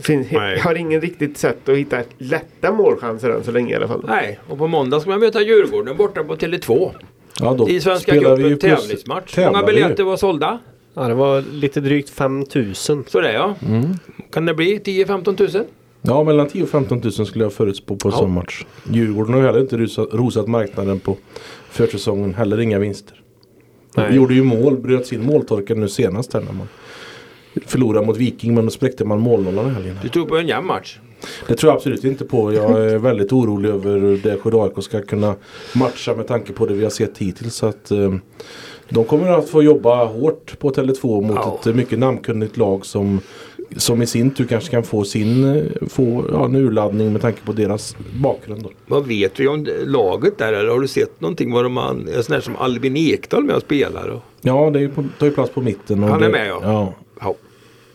fin, har ingen riktigt sätt att hitta lätta målchanser än så länge i alla fall. Nej, och på måndag ska man möta Djurgården borta på Tele2. Ja, då I Svenska spelar vi ju cupen tävlingsmatch. Hur många biljetter var sålda? Ja, det var lite drygt 5000. Så det är ja. Mm. Kan det bli 10-15 tusen? Ja, mellan 10 och 15 000 skulle jag förutspå på en Ja. sån match. Djurgården har ju heller inte rosat, rosat marknaden på försäsongen. Heller inga vinster. Nej. De gjorde ju mål, bröt sin måltorka nu senast här när man förlorade mot Viking men då spräckte man målnollan i helgen. Du tror på en jämn match? Det tror jag absolut inte på. Jag är väldigt orolig över det Skövde AIK ska kunna matcha med tanke på det vi har sett hittills. Så att, eh, de kommer att få jobba hårt på Tele2 mot Ja. ett mycket namnkunnigt lag som, som i sin tur kanske kan få sin eh, få, ja, en urladdning med tanke på deras bakgrund. Då. Vad vet vi om laget där? Eller har du sett någonting vad de en sån här som Albin Ekdal med och spelar? Och, Ja, det är ju på, tar ju plats på mitten. Och Han är det, med, ja. ja. ja.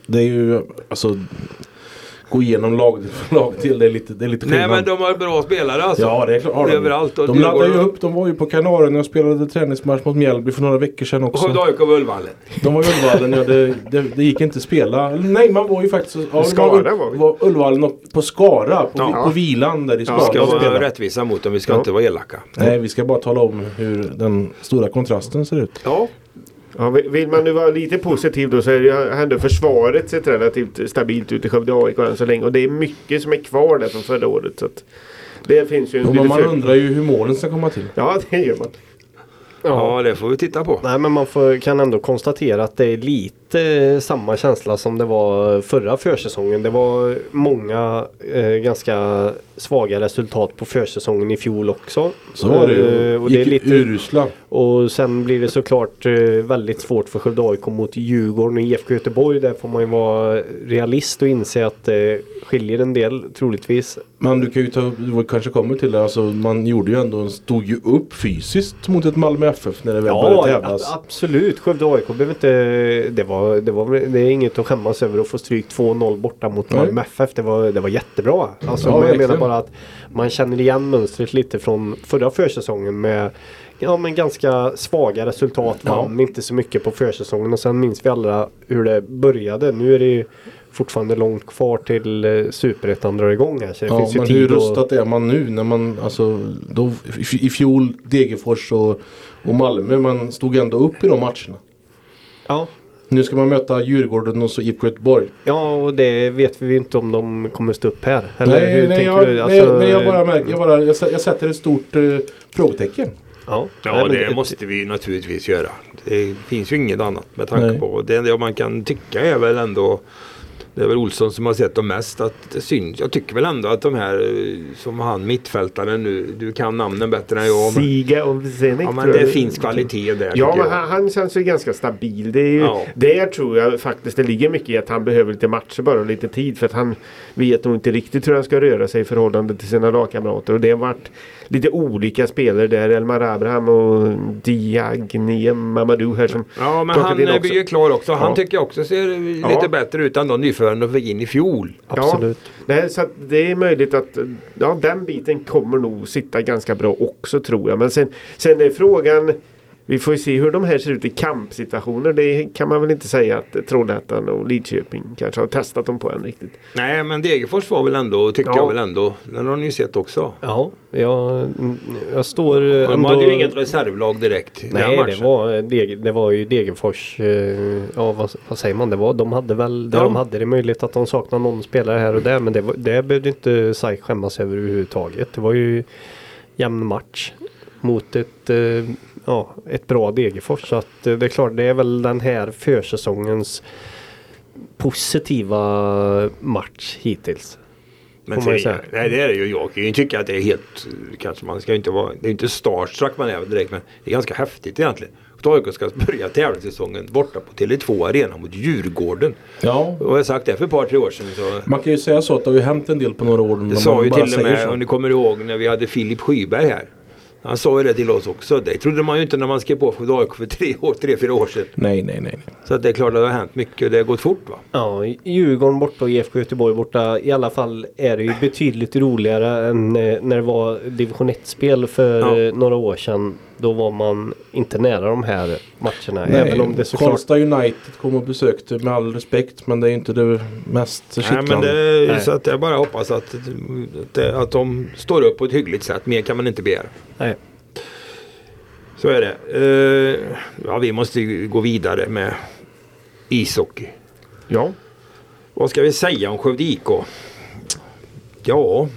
Det är ju alltså gå igenom lag, lag till. Det är lite, det är lite Nej skillnad. men de har bra spelare alltså. Ja det är klart. Överallt. Och De laddade ju upp. De var ju på Kanarien och spelade träningsmatch mot Mjällby för några veckor sedan Och också. Skövde AIK var Ullvallen. De var i Ullvallen, ja, det, det, det gick inte att spela. Nej, man var ju faktiskt... Ja, Skara var, var vi. var Ullvallen och på Skara, på, Ja. på vilan där i Skara. Vi ska vara spela. rättvisa mot dem. Vi ska Ja. inte vara elaka. Nej, vi ska bara tala om hur den stora kontrasten ser ut. Ja. Ja, vill- man nu vara lite positiv då så är det ändå försvaret sett relativt stabilt ut i Skövde AIK än så länge. Och det är mycket som är kvar där från förra året. Så att det finns ju en lite man undrar ju hur målen ska komma till. Ja, det gör man. ja, det får vi titta på. Nej men man får, kan ändå konstatera att det är lite samma känsla som det var förra försäsongen. Det var många eh, ganska svaga resultat på försäsongen i fjol också. Så var det ju. Eh, och, det är lite, urusla. och sen blir det såklart eh, väldigt svårt för Skövde AIK mot Djurgården och IFK Göteborg. Där får man ju vara realist och inse att det skiljer en del troligtvis. Men du kan ju ta du kanske kommer till det, alltså man gjorde ju ändå, stod ju upp fysiskt mot ett Malmö FF när det väl började Ja, tävlas. a- absolut. Skövde AIK behöver inte... Det, var, det, var, det är inget att skämmas över att få stryk 2-0 borta mot. Malmö FF. Det var, det var jättebra. Alltså, Ja, jag menar bara att man känner igen mönstret lite från förra försäsongen med Ja men ganska svaga resultat. Ja. Vann inte så mycket på försäsongen och sen minns vi alla hur det började. Nu är det ju fortfarande långt kvar till eh, Superettan drar igång här. Så det Ja, finns ju men tid hur rustat är man nu när man, alltså, då, i- i fjol Degerfors och, och Malmö, man stod ändå upp i de matcherna. Ja. Nu ska man möta Djurgården och så IFK Göteborg. Ja och det vet vi inte om de kommer stå upp här. Eller nej, hur nej, tänker jag, du? nej, Alltså, nej, jag bara märker, jag, bara, jag, jag sätter ett stort eh, frågetecken. Ja, Ja, Nej, det måste vi naturligtvis göra. Det finns ju inget annat med tanke Nej. på. Det enda man kan tycka är väl ändå det är väl Olsson som har sett dem mest. Att det syns. Jag tycker väl ändå att de här eh, som han mittfältaren nu. Du kan namnen bättre än jag. Siga och Zenek ja, men det finns kvalitet där. Ja, men han, han känns ju ganska stabil. Det är ju, Ja. Där tror jag faktiskt det ligger mycket i att han behöver lite matcher bara och lite tid. För att han vet nog inte riktigt hur han ska röra sig i förhållande till sina lagkamrater. Och det har varit lite olika spelare där. Elmar Abraham och Diagne Mamadou här som Ja men han blir ju klar också. Han Ja. tycker jag också ser eh, Ja. lite bättre ut än de nyförvärven fick in i fjol. Absolut. Nej, så att det är möjligt att ja, den biten kommer nog sitta ganska bra också tror jag. Men sen, sen är frågan Vi får ju se hur de här ser ut i kampsituationer. Det kan man väl inte säga att Trollhättan och Lidköping kanske har testat dem på än riktigt. Nej men Degerfors var väl ändå, tyckte Ja. jag väl ändå. Den har ni ju sett också. Ja, jag, jag står De ändå... hade ju inget reservlag direkt Nej, det var, Deg, det var ju Degerfors. Eh, ja, vad, vad säger man? Det var, de hade väl, där Ja. de hade det är möjligt att de saknade någon spelare här och där. Men det, var, det behövde inte SAIK skämmas över överhuvudtaget. Det var ju jämn match mot ett, eh, ja, ett bra Degerfors. Så att, eh, det är klart, det är väl den här försäsongens positiva match hittills. Men ju säga. nej det är det ju. Jag kan ju tycka att det är helt, kanske man ska ju inte vara, det är inte starstruck man är direkt men det är ganska häftigt egentligen. Att AIK ska börja tävlingssäsongen borta på Tele2 Arena mot Djurgården. Ja, Och jag har sagt det för ett par tre år sedan. Så man kan ju säga så att det har ju hänt en del på några år. det sa ju till och med, om ni kommer ihåg när vi hade Filip Skyberg här. Han sa ju det till oss också. Det trodde man ju inte när man skrev på för AIK för tre, år, tre fyra år sedan. Nej, nej, nej. Så att det är klart att det har hänt mycket och det har gått fort va. Ja, Djurgården borta och IFK Göteborg borta. I alla fall är det ju betydligt roligare än eh, när det var division 1-spel för Ja. eh, några år sedan. Då var man inte nära de här matcherna. Även om det såklart... Karlstad United kom och besökte med all respekt men det är inte det mest Nej, kittlande. men det, Nej. så att jag bara hoppas att, att, de står upp på ett hyggligt sätt. Mer kan man inte begära. Nej. Så är det. Eh, ja, vi måste ju gå vidare med ishockey. Ja, Vad ska vi säga om Skövde IK? Ja,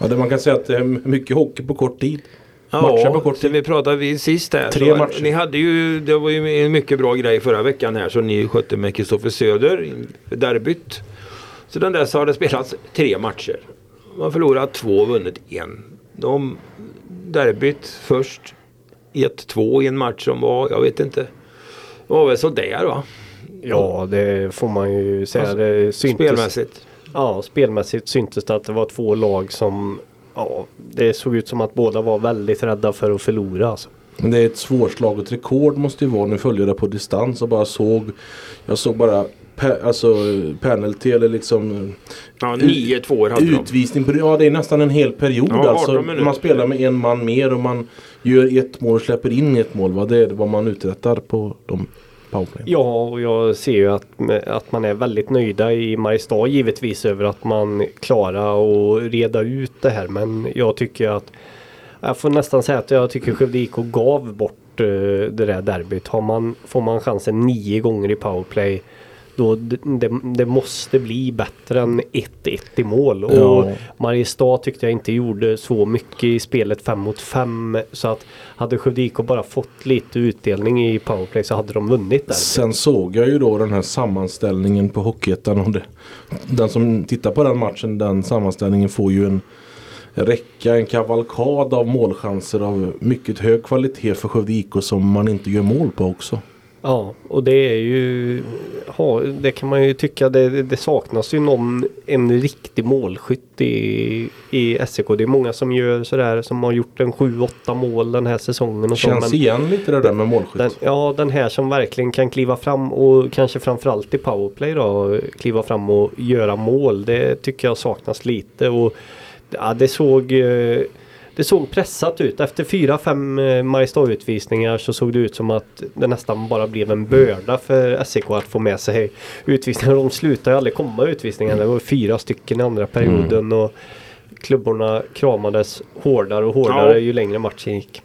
Ja, det man kan säga att det är mycket hockey på kort tid. Matcher på ja kort sen vi pratade vid sist här. Tre så matcher. Ni hade ju, det var ju en mycket bra grej förra veckan här som ni skötte med Kristoffer Söder derbyt. Så den där så har det spelats tre matcher. Man har förlorat två och vunnit en. De derbyt först 1-2 i en match som var, jag vet inte. Det var väl sådär va? Ja, det får man ju säga. Alltså, det syntes, Spelmässigt. Ja, spelmässigt syntes det att det var två lag som... Ja, det såg ut som att båda var väldigt rädda för att förlora. Alltså. Men det är ett svårslaget rekord måste ju vara. Nu följer jag det på distans och bara såg. Jag såg bara pe, alltså penalty eller liksom Ja, 9-2 hade de. utvisning. På, ja det är nästan en hel period. Ja, 18 alltså, man spelar med en man mer och man gör ett mål och släpper in ett mål. Va? Det är vad man uträttar på de powerplay. Ja, och jag ser ju att, att man är väldigt nöjda i Mariestad givetvis över att man klarar att reda ut det här. Men jag tycker att jag får nästan säga att jag tycker Skövde IK gav bort eh, det där derbyt. Har man, får man chansen nio gånger i powerplay då det, det, måste bli bättre än 1-1 i mål. Och Ja. Mariestad tyckte jag inte gjorde så mycket i spelet 5 mot 5. Så att hade Skövde IK bara fått lite utdelning i powerplay så hade de vunnit där. Sen såg jag ju då den här sammanställningen på Hockeyettan. och Den som tittar på den matchen, den sammanställningen får ju en räcka, en kavalkad av målchanser av mycket hög kvalitet för Skövde IK som man inte gör mål på också. Ja, och det är ju... Det kan man ju tycka. Det, det saknas ju någon, en riktig målskytt i, i SEK. Det är många som gör sådär som har gjort en 7-8 mål den här säsongen. Och så, Känns men igen lite det där med målskytt. den, ja, den här som verkligen kan kliva fram och kanske framförallt i powerplay då. Kliva fram och göra mål. Det tycker jag saknas lite. Och ja, det såg... eh, Det såg pressat ut. Efter fyra, fem eh, Mariestad-utvisningar så såg det ut som att det nästan bara blev en börda för SEK att få med sig utvisningar. De slutade ju aldrig komma utvisningar. Det var fyra stycken i andra perioden. Och klubborna kramades hårdare och hårdare Ja. ju längre matchen gick.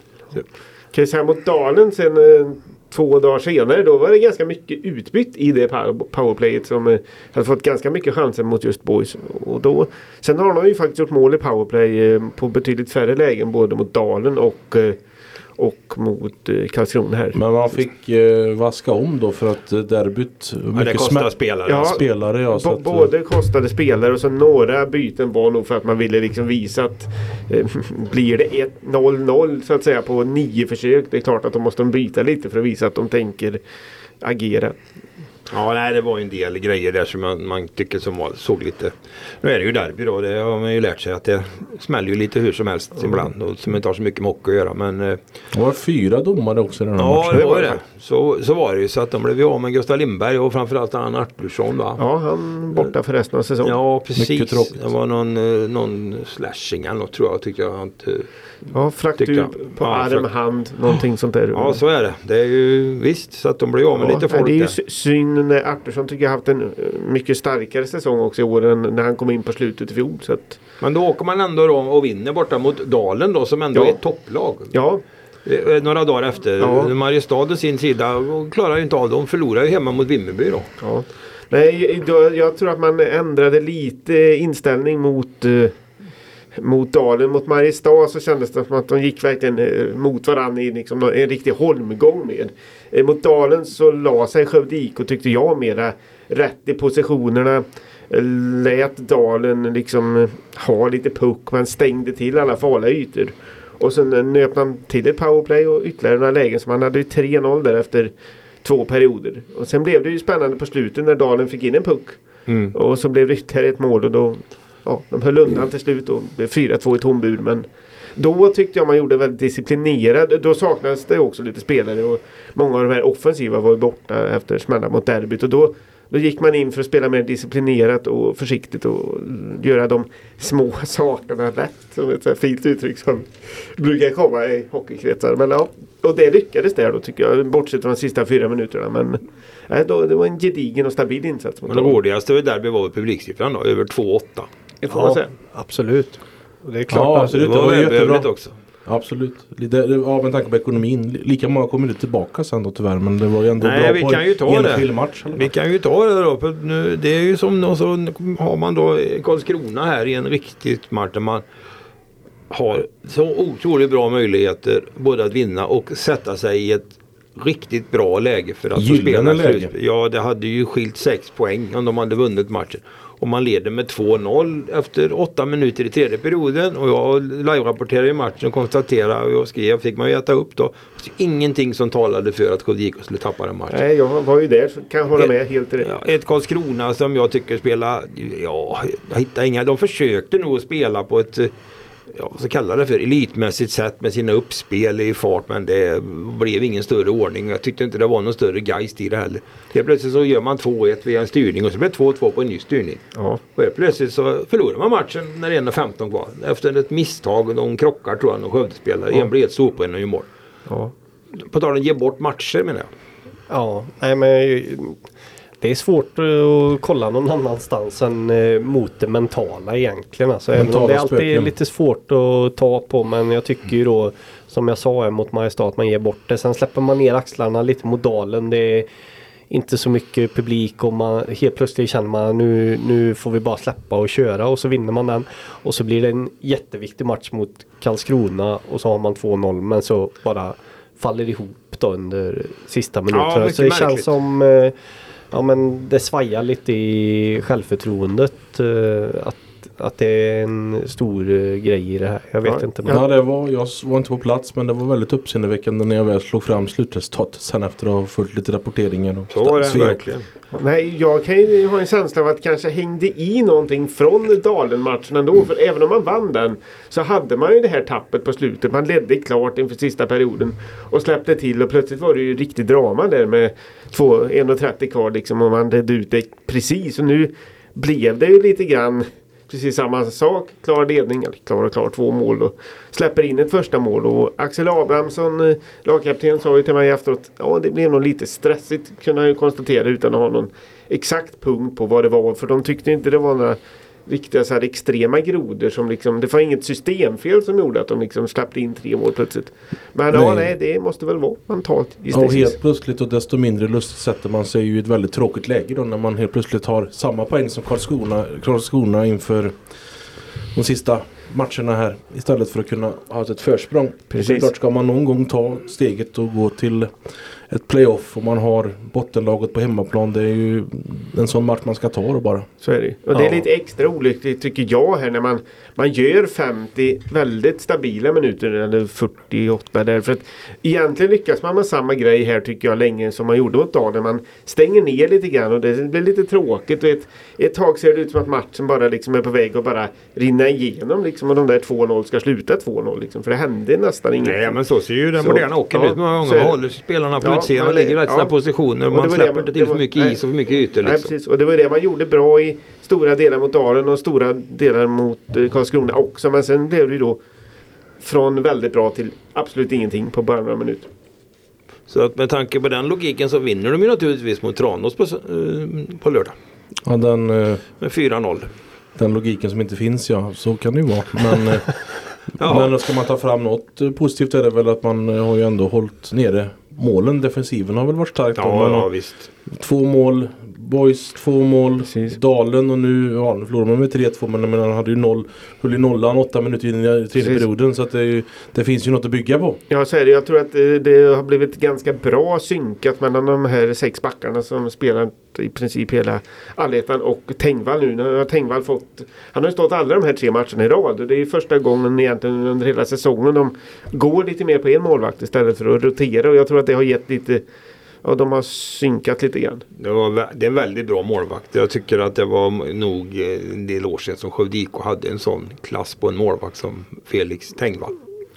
kan jag säga mot Dalen sen eh, två dagar senare. Då var det ganska mycket utbytt i det powerplayet som eh, hade fått ganska mycket chanser mot just Boys. Och då, sen har de ju faktiskt gjort mål i powerplay eh, på betydligt färre lägen både mot Dalen och, eh, och mot eh, Karlskrona här. Men man fick eh, vaska om då för att eh, derbyt Ja, det mycket smä- spelare. Ja. spelare. Ja, att, eh, både kostade spelare och så några byten var nog för att man ville liksom visa att eh, blir det 1-0-0 så att säga på nio försök. Det är klart att de måste byta lite för att visa att de tänker agera. Ja, nej, det var en del grejer där som man, man tycker som var, såg lite... Nu är det ju derby då. Det har man ju lärt sig att det smäller ju lite hur som helst ibland. Och som inte har så mycket med hockey att göra. Men eh, Det var fyra domare också i den här ja, matchen. det var det. Så, så var det ju. Så att de blev ju av med Gustav Lindberg och framförallt han Artursson va. Ja, han borta för resten av säsongen. Ja, precis. Det var någon, eh, någon slashing eller något tror jag. Tyckte jag inte. Ja, fraktur på Ja, arm, frakt- hand, någonting sånt där. Ja, så är det. Det är ju visst. Så att de blev av med Ja, lite folk det är ju synd när Artursson tycker jag haft en eh, mycket starkare säsong också i år än när han kom in på slutet i fjol. Så att, Men då åker man ändå då och vinner borta mot Dalen då som ändå Ja. är ett topplag. ja, Eh, Några dagar efter. Ja. Mariestad å sin sida klarar ju inte av det. De förlorar ju hemma mot Vimmerby då. ja. Nej, då, jag tror att man ändrade lite inställning mot eh, mot Dalen, mot Mariestad så kändes det som att de gick verkligen eh, mot varandra i liksom en riktig holmgång med. Eh, mot Dalen så la sig Skövde IK tyckte jag mera rätt i positionerna. Eh, Lät Dalen liksom ha lite puck men stängde till alla farliga ytor. Och sen nöp han till ett powerplay och ytterligare några lägen så man hade ju 3-0 där efter två perioder. Och sen blev det ju spännande på slutet när Dalen fick in en puck. Och så blev det ytterligare ett mål och då ja, de höll undan till slut och blev 4-2 i tom bur. Men då tyckte jag man gjorde väldigt disciplinerad. Då saknades det också lite spelare och många av de här offensiva var ju borta efter smällar mot derbyt. Och då, då gick man in för att spela mer disciplinerat och försiktigt och göra de små sakerna rätt. Som ett så fint uttryck som brukar komma i hockeykretsar. Men ja, och det lyckades där då tycker jag. Bortsett från de sista fyra minuterna. Men nej, då, det var en gedigen och stabil insats. mot Men det dem. roligaste vid derby var publiksiffran då. Över 2-8. Det får man säga. absolut. Och det är klart Ja, absolut. Det det var var välbehövligt jättebra. också. Absolut. Lite, ja, med tanke på ekonomin. Lika många kommer inte tillbaka sen då tyvärr. Men det var ju ändå Nej, bra vi på kan ju ta enskild det. match. eller? Vi kan ju ta det då. För nu, det är ju som och så har man då Karlskrona här i en riktigt match där man har så otroligt bra möjligheter både att vinna och sätta sig i ett riktigt bra läge för att få Gyllene spela läge. Ja, det hade ju skilt sex poäng om de hade vunnit matchen. Och man leder med 2-0 efter åtta minuter i tredje perioden. Och jag live-rapporterade i matchen och konstaterade och jag skrev, fick man ju äta upp då. Så ingenting som talade för att Skövde IK skulle tappa den matchen. Nej, jag var ju där så kan jag hålla med helt rätt. Ja, ett Karlskrona som jag tycker spelar, ja, jag hittar inga. De försökte nog spela på ett, ja, vad ska kalla det för, elitmässigt sätt med sina uppspel i fart men det blev ingen större ordning. Jag tyckte inte det var någon större geist i det heller. Helt plötsligt så gör man 2-1 via en styrning och så blir det 2-2 på en ny styrning. Ja. Och helt plötsligt så förlorar man matchen när det är 1.15 kvar. Efter ett misstag de krockar tror jag, de Skövdespelare. En blir helt sopig och en gör mål. Ja. På tal om att ge bort matcher menar jag. Ja, nej men det är svårt att kolla någon annanstans än eh, mot det mentala egentligen. Alltså, även om Mentala det alltid är lite svårt att ta på men jag tycker ju då som jag sa mot Mariestad att man ger bort det. Sen släpper man ner axlarna lite mot dalen. Det är inte så mycket publik och man helt plötsligt känner man nu, nu får vi bara släppa och köra och så vinner man den. Och så blir det en jätteviktig match mot Karlskrona och så har man 2-0 men så bara faller ihop då under sista minuterna. mycket så det märkligt. känns som eh, Ja men det svajar lite i självförtroendet. Eh, att, att det är en stor eh, grej i det här. Jag vet Ja, inte. Men Ja, det var, jag var inte på plats men det var väldigt uppseendeväckande när jag väl slog fram slutresultatet sen efter att ha följt lite rapporteringar. Och Så var det verkligen. Nej, jag kan ju ha en känsla av att kanske hängde i någonting från Dalen-matchen ändå. För även om man vann den så hade man ju det här tappet på slutet. Man ledde klart inför sista perioden och släppte till och plötsligt var det ju riktigt drama där med 2 1.30 kvar liksom och man ledde ut det precis. Och nu blev det ju lite grann precis samma sak. Klar ledning, eller klar och klar två mål och släpper in ett första mål. Och Axel Abrahamsson, eh, lagkapten, sa ju till mig efteråt ja det blev nog lite stressigt kunde han ju konstatera utan att ha någon exakt punkt på vad det var. För de tyckte inte det var några riktiga så här extrema grodor som liksom, det var inget systemfel som gjorde att de liksom släppte in tre mål plötsligt. Men ja, Nej. nej, det måste väl vara mentalt Ja, och helt plötsligt och desto mindre lust sätter man sig ju i ett väldigt tråkigt läge då när man helt plötsligt har samma poäng som Karlskrona, Karlskrona inför de sista matcherna här. Istället för att kunna ha ett försprång. Precis. Såklart ska man någon gång ta steget och gå till ett playoff och man har bottenlaget på hemmaplan. Det är ju en sån match man ska ta då bara. Så är det Och det är Ja. lite extra olyckligt tycker jag här när man, man gör 50 väldigt stabila minuter eller 48 där. För att egentligen lyckas man med samma grej här tycker jag länge som man gjorde mot dagen. Man stänger ner lite grann och det blir lite tråkigt. Och ett, ett tag ser det ut som att matchen bara liksom är på väg att bara rinna igenom liksom och de där 2-0 ska sluta 2-0 liksom. För det hände nästan inget. Nej men så ser ju den moderna hockeyn ja, ut många gånger. håller spelarna på Ja, och man- ligger i sina ja. positioner. Och det Man släpper inte till för mycket nej. is och för mycket ytor Nej, liksom. precis. Och det var det man gjorde bra i stora delar mot Dalen och stora delar mot eh, Karlskrona också. Men sen blev det ju då från väldigt bra till absolut ingenting på bara några minuter. Så att med tanke på den logiken så vinner de ju naturligtvis mot Tranås på, eh, på lördag. Ja, den, eh, Med 4-0. den logiken som inte finns ja, så kan det ju vara. Men, eh, Ja. men ska man ta fram något positivt är det väl att man har ju ändå hållit nere målen. Defensiven har väl varit starkt. då. Ja, ja visst. Två mål. Boys två mål. Precis. Dalen och nu, ja nu förlorade man med 3-2 men jag han hade ju noll, höll i nollan åtta minuter in i tredje Precis. perioden. Så att det, ju, det finns ju något att bygga på. Ja, så är det. Jag tror att eh, det har blivit ganska bra synkat mellan de här sex backarna som spelar i princip hela allettan och Tengvall nu. Nu har Tengvall fått... Han har ju stått alla de här tre matcherna i rad. Det är första gången egentligen under hela säsongen de går lite mer på en målvakt istället för att rotera. Och jag tror att det har gett lite... Ja, de har synkat lite grann. Det, var, det är en väldigt bra målvakt. Jag tycker att det var nog eh, en del år sedan som Skövde IK hade en sån klass på en målvakt som Felix Tengvall.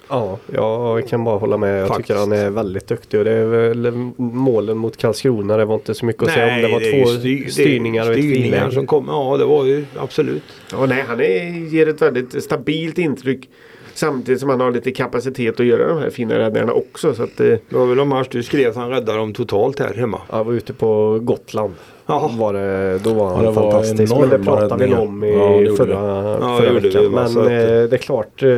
Ja, jag kan bara hålla med. Jag Faktiskt. tycker han är väldigt duktig. Och det är väl målen mot Karlskrona. Det var inte så mycket att säga om. Det var ju två styr- det styrningar och ett styrningar friläge. som kom. Ja, det var ju absolut. Ja, nej, han är, ger ett väldigt stabilt intryck. Samtidigt som han har lite kapacitet att göra de här fina räddningarna också. Så att, eh, Det var väl en match du skrev att han räddade dem totalt här hemma. Jag var ute på Gotland. Ja. Var det, då var han Ja, det var fantastisk. Men det pratade vi om i Ja, förra, Ja, förra veckan. vi, Men att- eh, det är klart. eh,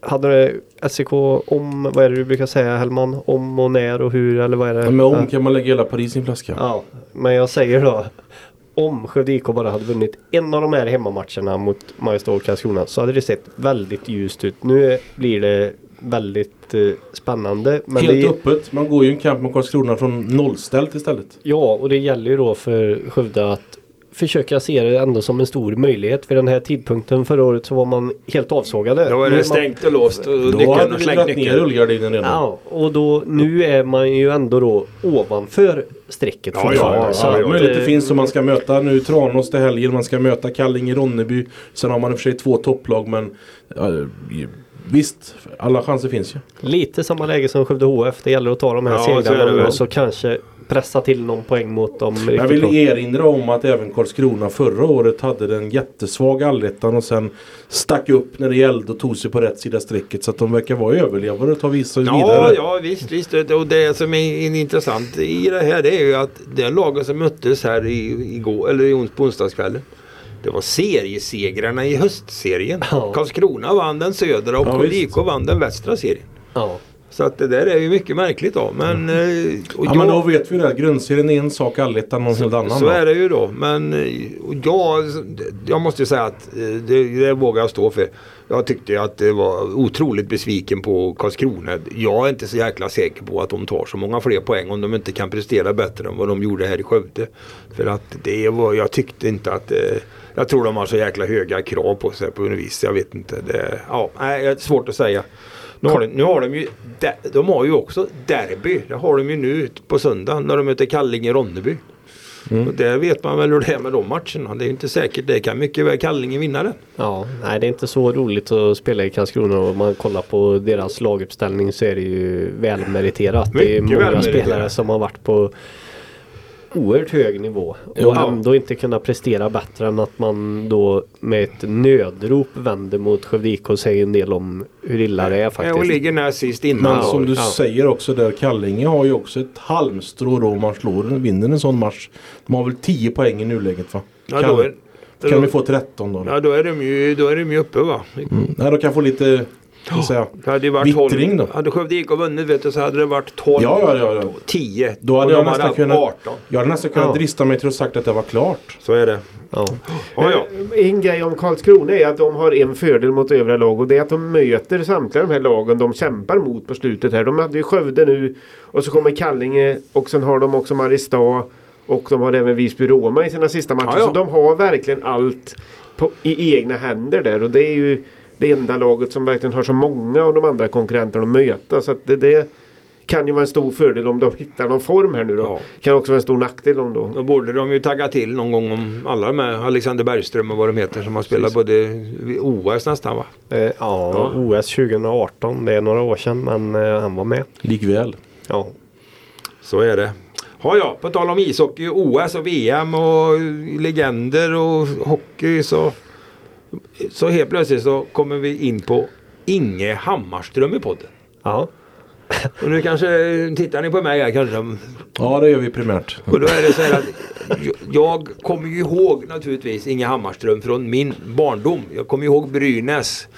Hade det SEK om, vad är det du brukar säga Hellman? Om och när och hur eller vad är det? Men med om kan man lägga hela Paris i en flaska. Ja, men jag säger då. Om Skövde IK bara hade vunnit en av de här hemmamatcherna mot Mariestad och Karlskrona så hade det sett väldigt ljust ut. Nu blir det väldigt eh, spännande. Men Helt det, öppet. Man går ju en kamp mot Karlskrona från nollställt istället. Ja, och det gäller ju då för Skövde att försöka se det ändå som en stor möjlighet. För den här tidpunkten förra året så var man helt avsågade. Då är Nu det man- stängt och låst och nyckeln och slängt dragit ner nyckeln. rullgardinen redan. Ja, och då, nu är man ju ändå då ovanför strecket Ja, fortfarande. ja, ja, Så ja, ja. Eh, finns om man ska möta nu Tranås till helgen. Man ska möta Kallinge Ronneby. Sen har man i och för sig två topplag men visst, alla chanser finns ju. Lite samma läge som Skövde HF. Det gäller att ta de här Ja, så segrarna och så kanske pressa till någon poäng mot dem. Jag vill erinra om att även Karlskrona förra året hade den jättesvag allettan och sen stack upp när det gällde och tog sig på rätt sida strecket. Så att de verkar vara överlevare och ta vissa Ja, vidare. ja visst, visst. Och det som är intressant i det här det är ju att den lagen som möttes här i, igår, eller i ons- på onsdagskvällen. Det var seriesegrarna i höstserien. Ja. Karlskrona vann den södra och Ja. IK vann den västra serien. Ja. Så att det där är ju mycket märkligt då. Men, eh, och Ja men då vet vi det. Grundserien är en sak, allettan någon helt annan. Så då. är det ju då. Men eh, jag, jag måste ju säga att eh, det, det vågar jag stå för. Jag tyckte att det var otroligt besviken på Karlskrona. Jag är inte så jäkla säker på att de tar så många fler poäng om de inte kan prestera bättre än vad de gjorde här i Skövde. För att det var, jag tyckte inte att eh, jag tror de har så jäkla höga krav på sig på något vis. Jag vet inte. Det, ja, nej, det är svårt att säga. Nu har, de, nu har de ju, de, har ju också derby. Det har de ju nu på söndag när de möter Kallinge-Ronneby. Och där vet man väl hur det är med de matcherna. Det är inte säkert. Det kan mycket väl Kallinge vinna det. Ja, nej det är inte så roligt att spela i Karlskrona och om man kollar på deras laguppställning så är det ju välmeriterat. det är Mycket många spelare som har varit på oerhört hög nivå och ja. ändå inte kunna prestera bättre än att man då med ett nödrop vänder mot Skövde IK och säger en del om hur illa det är Ja, och faktiskt. ligger näst sist innan. Men som du ja. säger också där, Kallinge har ju också ett halmstrå då om man slår vinner en sån match. De har väl 10 poäng i nuläget va? Ja, kan, då är, kan vi få 13 då? ja, då är de ju, då är de ju uppe va. Mm. Nej, de kan få lite jag säga, Det hade varit 12. vittring då. Hade Skövde IK vunnit vet du, så hade det varit 12. Ja, ja, ja, ja. 10. Då hade jag nästan kunnat, 18. jag hade nästan kunnat Ja. drista mig till att sagt att det var klart. Så är det. Ja. Ja, ja. En grej om Karlskrona är att de har en fördel mot övriga lag och det är att de möter samtliga de här lagen de kämpar mot på slutet här. De hade ju Skövde nu och så kommer Kallinge och sen har de också Mariestad och de har även Visby-Roma i sina sista matcher. Ja, ja. Så de har verkligen allt på, i egna händer där och det är ju det enda laget som verkligen har så många av de andra konkurrenterna att möta. Så att det, det kan ju vara en stor fördel om de hittar någon form här nu då. Ja. Kan också vara en stor nackdel om då. Då borde de ju tagga till någon gång om alla de här Alexander Bergström och vad de heter som har spelat både OS nästan va? Eh, ja, OS 2018. Det är några år sedan men eh, han var med. Likväl. Ja. Så är det. Ja, ja, på tal om ishockey, OS och VM och legender och hockey så, så helt plötsligt så kommer vi in på Inge Hammarström i podden. Ja. Och nu kanske tittar ni på mig här kanske. Ja, det gör vi primärt. Och då är det så här att jag- kommer ju ihåg naturligtvis Inge Hammarström från min barndom. Jag kommer ihåg Brynäs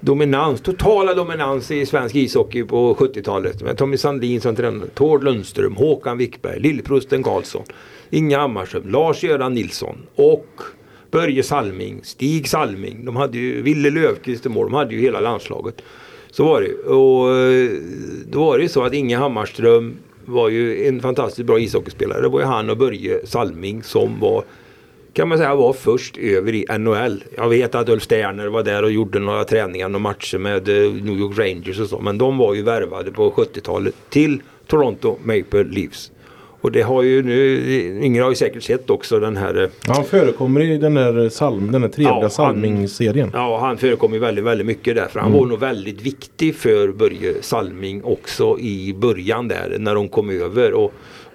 dominans, totala dominans i svensk ishockey på 70-talet. Med Tommy Sandin som tränare, Tord Lundström, Håkan Wickberg, Lillprosten Karlsson, Inge Hammarström, Lars-Göran Nilsson och Börje Salming, Stig Salming. De hade ju Ville Löfqvist i mål. De hade ju hela landslaget. Så var det ju. Och eh, då var det ju så att Inge Hammarström var ju en fantastiskt bra ishockeyspelare. Det var ju han och Börje Salming som var kan man säga var först över i NHL. Jag vet att Ulf Sterner var där och gjorde några träningar och matcher med eh, New York Rangers och så. Men de var ju värvade på 70-talet till Toronto Maple Leafs. Och det har ju nu, Yngre har ju säkert sett också den här eh, Han förekommer i den där, salm, den där trevliga Ja, Salming-serien. Ja, han förekom ju väldigt, väldigt mycket där. För han var nog väldigt viktig för Börje Salming också i början där när de kom över. Och,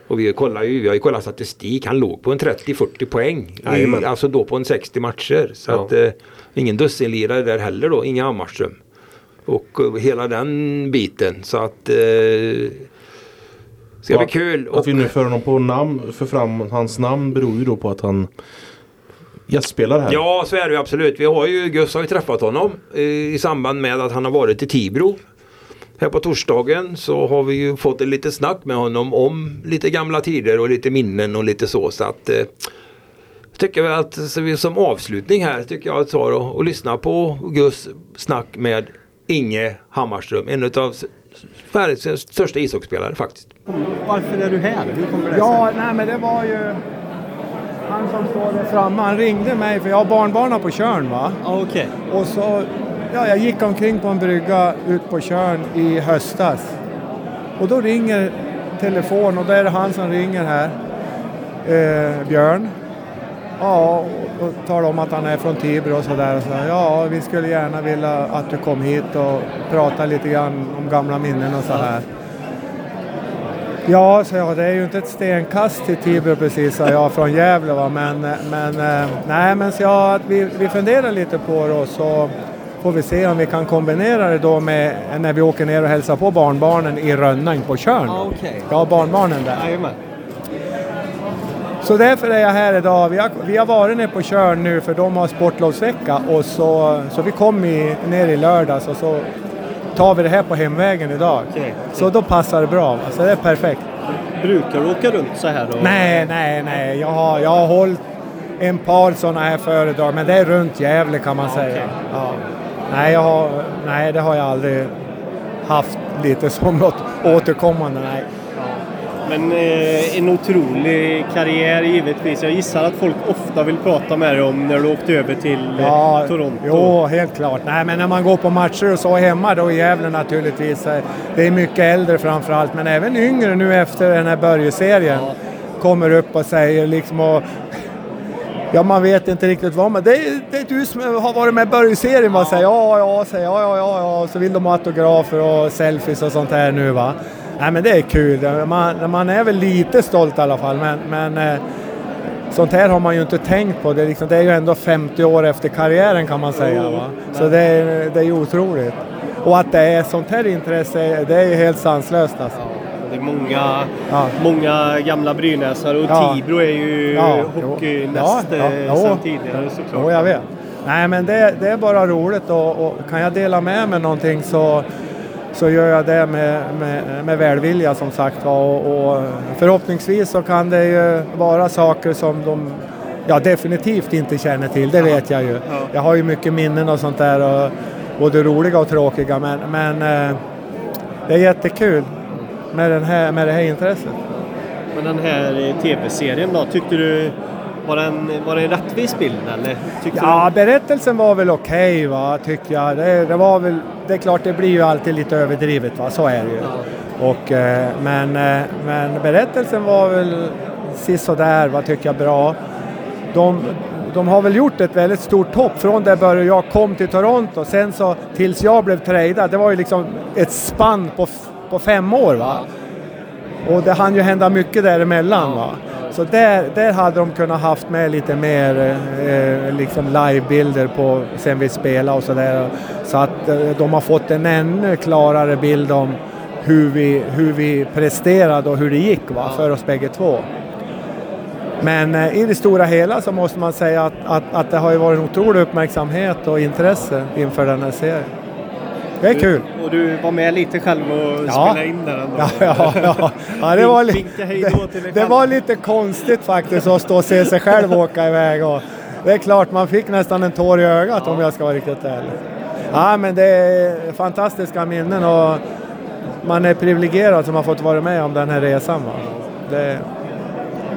och vi, kollar ju, vi har ju kollat statistik. Han låg på en 30-40 poäng. I, alltså då på en 60 matcher. Så Ja. att eh, ingen dussinlirare där heller då. Inga Hammarström. Och eh, hela den biten. Så att eh, ska bli kul. Och, Att vi nu för honom på namn, för fram hans namn beror ju då på att han gästspelar här. Ja, så är det ju absolut. Vi har ju, Gus har ju träffat honom eh, i samband med att han har varit i Tibro. Här på torsdagen så har vi ju fått ett litet snack med honom om lite gamla tider och lite minnen och lite så. Så att eh, tycker jag att vi som avslutning här tycker jag att ta och, och lyssna på Gus snack med Inge Hammarström. En av Sveriges största ishockeyspelare faktiskt. Varför är du här? Hur kommer det sig? Ja, nej men det var ju han som står där framme. Han ringde mig för jag har barnbarnen på Tjörn va. Ja, okej. Och så, ja jag gick omkring på en brygga ut på Tjörn i höstas. Och då ringer telefon och då är det han som ringer här. Eh, Björn. Ja, och, talar om att han är från Tibro och sådär. Och så, ja, vi skulle gärna vilja att du kom hit och prata lite grann om gamla minnen och så här. Ja, så jag, det är ju inte ett stenkast till Tibro precis, sa jag, från Gävle. Va? Men, men, eh, nej, men så jag, vi, vi funderar lite på det och så får vi se om vi kan kombinera det då med när vi åker ner och hälsar på barnbarnen i Rönnäng på Tjörn. Ja, okej. Jag har barnbarnen där. Jajamän. Så därför är jag här idag. Vi har, vi har varit nere på Tjörn nu för de har sportlovsvecka och så, så vi kom i, ner i lördags och så tar vi det här på hemvägen idag. Okej. Så då passar det bra. Så det är perfekt. Brukar du åka runt så här då? Nej, nej, nej. Jag har, jag har hållit en par sådana här föredrag, men det är runt Gävle kan man säga. okej. Ja. Nej, jag har, nej, det har jag aldrig haft lite som något återkommande. Nej. Men eh, en otrolig karriär givetvis. Jag gissar att folk ofta vill prata med dig om när du åkte över till eh, Ja, Toronto. Jo, helt klart. Nej, men när man går på matcher och så hemma då i Gävle naturligtvis. eh, Det är mycket äldre framförallt, men även yngre nu efter den här Börje-serien kommer upp och säger liksom och Ja, man vet inte riktigt vad men det är, det är du som har varit med i Börje-serien va? Säger ja, ja, säger ja, ja, ja, ja. Så vill de ha autografer och selfies och sånt här nu va. Nej, men det är kul. Man, man är väl lite stolt i alla fall, men, men eh, Sånt här har man ju inte tänkt på. Det är, liksom, det är ju ändå 50 år efter karriären kan man säga. Va? Så det är, det är ju otroligt. Och att det är sånt här intresse, det är ju helt sanslöst alltså. Det är många, Ja. många gamla Brynäsare och Ja. Tibro är ju Ja, hockeynäst Ja, ja, eh, sedan tidigare såklart. Jo, jag vet. Nej men det, det är bara roligt och, och kan jag dela med mig någonting så, så gör jag det med, med, med välvilja som sagt och, och förhoppningsvis så kan det ju vara saker som de ja, definitivt inte känner till, det vet jag ju. Jag har ju mycket minnen och sånt där, och, både roliga och tråkiga, men, men eh, det är jättekul med, den här, med det här intresset. Men den här eh, tv-serien då, tyckte du var det en, var det en rättvis bild eller? Tyckte Ja, berättelsen var väl okej va, tycker jag. Det, det var väl, det är klart det blir ju alltid lite överdrivet va, så är det ju. Och, eh, men, eh, men berättelsen var väl sisådär va, tycker jag bra. De, de har väl gjort ett väldigt stort hopp från det började jag kom till Toronto. Sen så tills jag blev tradad, det var ju liksom ett spann på, på fem år va. Och det hann ju hända mycket däremellan va. Så där, där hade de kunnat haft med lite mer eh, liksom livebilder på sen vi spelade och sådär. Så att eh, de har fått en ännu klarare bild om hur vi, hur vi presterade och hur det gick va, för oss bägge två. Men eh, i det stora hela så måste man säga att, att, att det har ju varit en otrolig uppmärksamhet och intresse inför den här serien. Det är kul. Och du var med lite själv och Ja. spelade in där ändå? Ja, ja, ja. ja det, var li- det, det var lite konstigt faktiskt att stå och se sig själv åka iväg. Och det är klart, man fick nästan en tår i ögat om jag ska vara riktigt ärlig. Ja, men det är fantastiska minnen och man är privilegierad som har fått vara med om den här resan. Va? Det,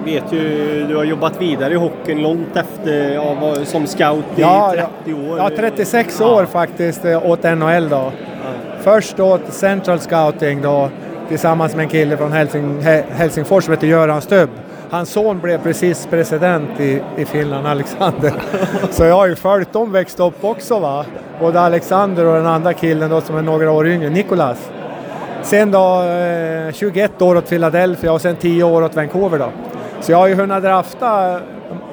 vet ju, du har jobbat vidare i hockeyn långt efter, ja, som scout i Ja, 30 år. Ja, 36 år faktiskt eh, åt NHL då. Först åt Central Scouting då tillsammans med en kille från Helsing, He- Helsingfors som heter Göran Stubb. Hans son blev precis president i, i Finland, Alexander. Så jag har ju följt dem växt upp också va. Både Alexander och den andra killen då som är några år yngre, Nicolas. Sen då eh, 21 år åt Philadelphia och sen 10 år åt Vancouver då. Så jag har ju hunnit drafta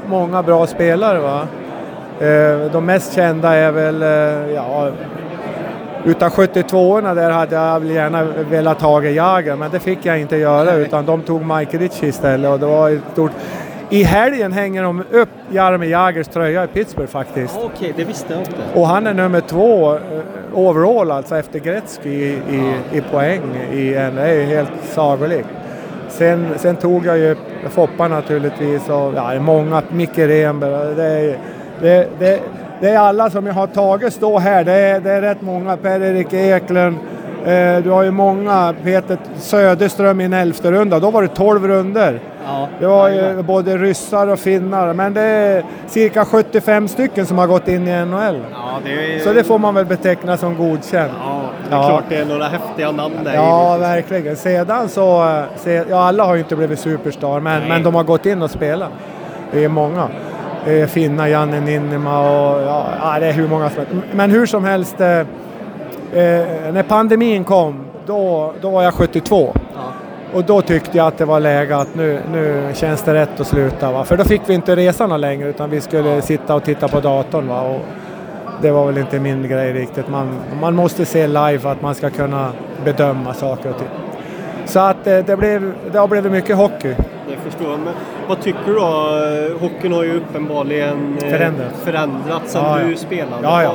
många bra spelare va. Eh, de mest kända är väl, eh, ja, utav 72orna där hade jag gärna velat ha Jager men det fick jag inte göra utan de tog Mike Ritchie istället och det var ett stort... I helgen hänger de upp Jaromir Jagers tröja i Pittsburgh faktiskt. Ja, Okej, det visste jag inte. Och han är nummer två eh, overall alltså efter Gretzky i, i, i poäng i en, det är ju helt sagolikt. Sen, sen tog jag ju Foppa naturligtvis och ja, många, Micke Renberg, det är, det, det, det är alla som jag har tagit stå här, det är, det är rätt många, Per-Erik Eklund, eh, du har ju många, Peter Söderström i en elfte runda, då var det 12 runder. Ja. Det var ju både ryssar och finnar, men det är cirka 75 stycken som har gått in i NHL. Ja, det är, Så det får man väl beteckna som godkänt. ja, det är Ja. klart det är några häftiga namn där. Ja, verkligen. Sedan så, se, ja alla har ju inte blivit superstar, men, Nej. men de har gått in och spelat. Det är många. Det är Finna, Janne Ninnima och ja, ja, det är hur många som helst. Men hur som helst, eh, eh, när pandemin kom, då, då var jag 72. Och då tyckte jag att det var läge att nu, nu känns det rätt att sluta. Va? För då fick vi inte resa någon längre utan vi skulle sitta och titta på datorn. Va? Och det var väl inte min grej riktigt. Man, man måste se live för att man ska kunna bedöma saker och ting. Så att eh, det, blev, det har blivit mycket hockey. Det förstår jag. Men vad tycker du då? Hockeyn har ju uppenbarligen eh, Förändrats. förändrats sen Ja, ja. du spelade. Ja, ja.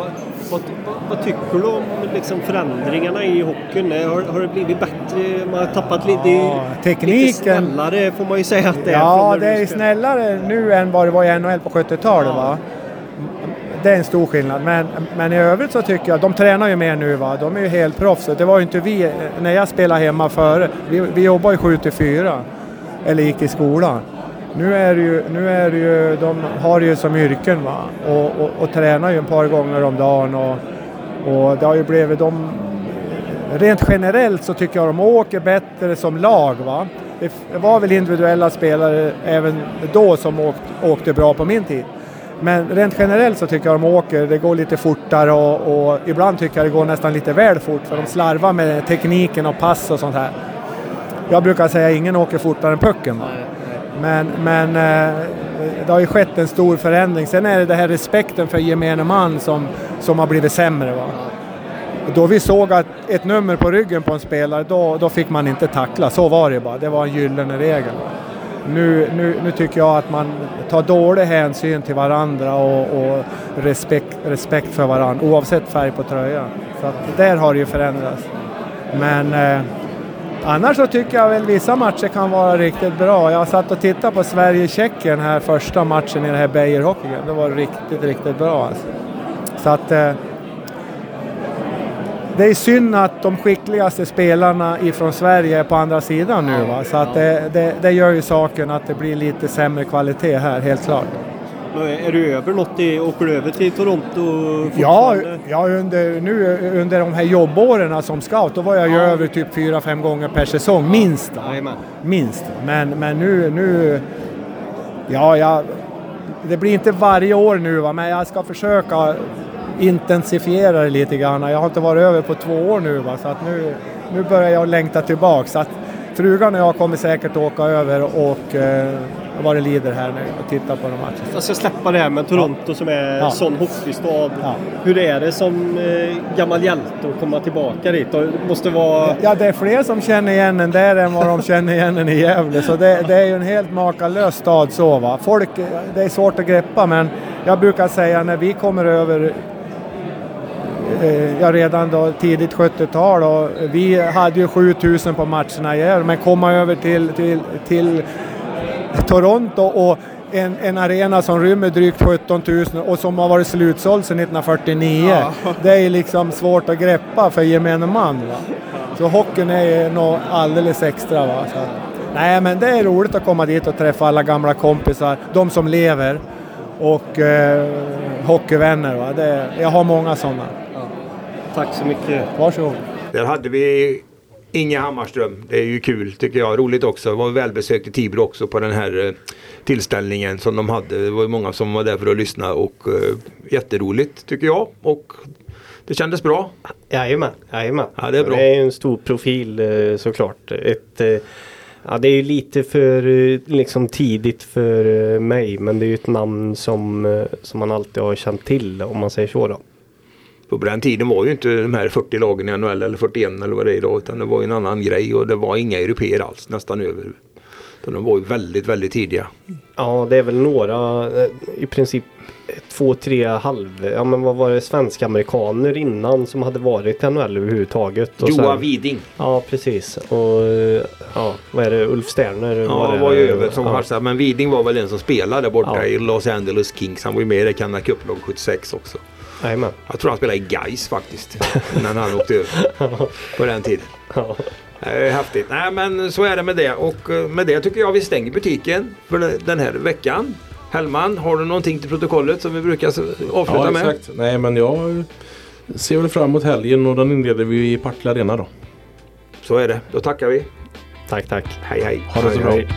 Vad, vad, vad tycker du om liksom, förändringarna i hockeyn? Eh, Har, har det blivit bättre? Man har tappat lite... Ja, tekniken- Lite snällare får man ju säga att det är. Ja, det är snällare nu än vad det var i NHL på 70-talet. Va? Det är en stor skillnad. Men, men i övrigt så tycker jag, de tränar ju mer nu va. De är ju helt proffs. Det var ju inte vi, när jag spelade hemma före, vi, vi jobbade ju 7 till 4. Eller gick i skolan. Nu är det ju, nu är det ju de har det ju som yrken va. Och, och, och tränar ju ett par gånger om dagen. Och, och det har ju blivit de Rent generellt så tycker jag de åker bättre som lag. Va? Det var väl individuella spelare även då som åkt, åkte bra på min tid. Men rent generellt så tycker jag de åker, det går lite fortare och, och ibland tycker jag det går nästan lite väl fort för de slarvar med tekniken och pass och sånt här. Jag brukar säga att ingen åker fortare än pucken. Va? Men, men eh, det har ju skett en stor förändring. Sen är det den här respekten för gemene man som, som har blivit sämre. Va? Då vi såg att ett nummer på ryggen på en spelare, då, då fick man inte tackla. Så var det bara. Det var en gyllene regel. Nu, nu, nu tycker jag att man tar dålig hänsyn till varandra och, och respekt, respekt för varandra oavsett färg på tröjan. Så att där har det ju förändrats. Men eh, annars så tycker jag väl vissa matcher kan vara riktigt bra. Jag satt och tittade på Sverige-Tjeckien här första matchen i den här Beijer Hockey. Det var riktigt, riktigt bra alltså. Så att eh, det är synd att de skickligaste spelarna ifrån Sverige är på andra sidan nu. Va? Så att det, det, det gör ju saken att det blir lite sämre kvalitet här, helt klart. Är du över något i, åker du över till Toronto Ja, ja under, nu, under de här jobbåren som scout, då var jag ju över typ fyra, fem gånger per säsong, minst. Jajamän. Minst. Men, men nu, nu... Ja, jag, det blir inte varje år nu, va? men jag ska försöka intensifiera det lite grann. Jag har inte varit över på två år nu, va? så att nu, nu börjar jag längta tillbaka. Så att frugan och jag kommer säkert åka över och eh, vad det lider här nu och titta på de matcherna. Jag ska släppa det här med Toronto som är Ja. sån hockeystad. Ja. Hur är det som eh, gammal hjälte att komma tillbaka dit? Det måste vara... Ja, det är fler som känner igen en där än vad de känner igen en i Gävle. Så det, det är ju en helt makalös stad så va. Folk, det är svårt att greppa men jag brukar säga när vi kommer över Ja, redan då tidigt 70-tal och vi hade ju 7000 på matcherna i Gävle men komma över till, till, till Toronto och en, en arena som rymmer drygt 17 000 och som har varit slutsåld sedan 1949. Det är liksom svårt att greppa för gemene man. Va? Så hockeyn är ju något alldeles extra. Va? Så, nej men det är roligt att komma dit och träffa alla gamla kompisar, de som lever och eh, hockeyvänner. Va? Det, jag har många sådana. Tack så mycket. Varsågod. Där hade vi Inge Hammarström. Det är ju kul tycker jag. Roligt också. Det var välbesökt i Tibro också på den här eh, tillställningen som de hade. Det var många som var där för att lyssna och eh, jätteroligt tycker jag. Och det kändes bra. Jajamän, jajamän. Ja, det är bra. Det är en stor profil eh, såklart. Ett, ja, det är ju lite för liksom, tidigt för mig men det är ju ett namn som, som man alltid har känt till om man säger så då. För på den tiden var ju inte de här 40 lagen i NHL eller 41 eller vad det är idag. Utan det var en annan grej och det var inga europeer alls nästan över. Utan de var ju väldigt, väldigt tidiga. Ja, det är väl några eh, i princip två, tre halv, ja men vad var det, svenska-amerikaner innan som hade varit i NHL överhuvudtaget. Och Joa sen- Widing. Ja, precis. Och eh, ja, vad är det, Ulf Sterner Ja, det? var ju över som ja. Men Widing var väl en som spelade borta Ja. i Los Angeles Kings. Han var ju med i Canada Cup-lag 76 också. Jajamän. Jag tror han spelade i Gais faktiskt. Innan han åkte över. På den tiden. Ja. Häftigt. Nej men så är det med det. Och eh, med det tycker jag vi stänger butiken för den- här veckan. Hellman, har du någonting till protokollet som vi brukar avsluta Ja, med? exakt. Nej, men jag ser väl fram emot helgen och den inleder vi i Partille Arena då. Så är det. Då tackar vi. Tack, tack. Hej hej. Ha det så Hej, bra. hej.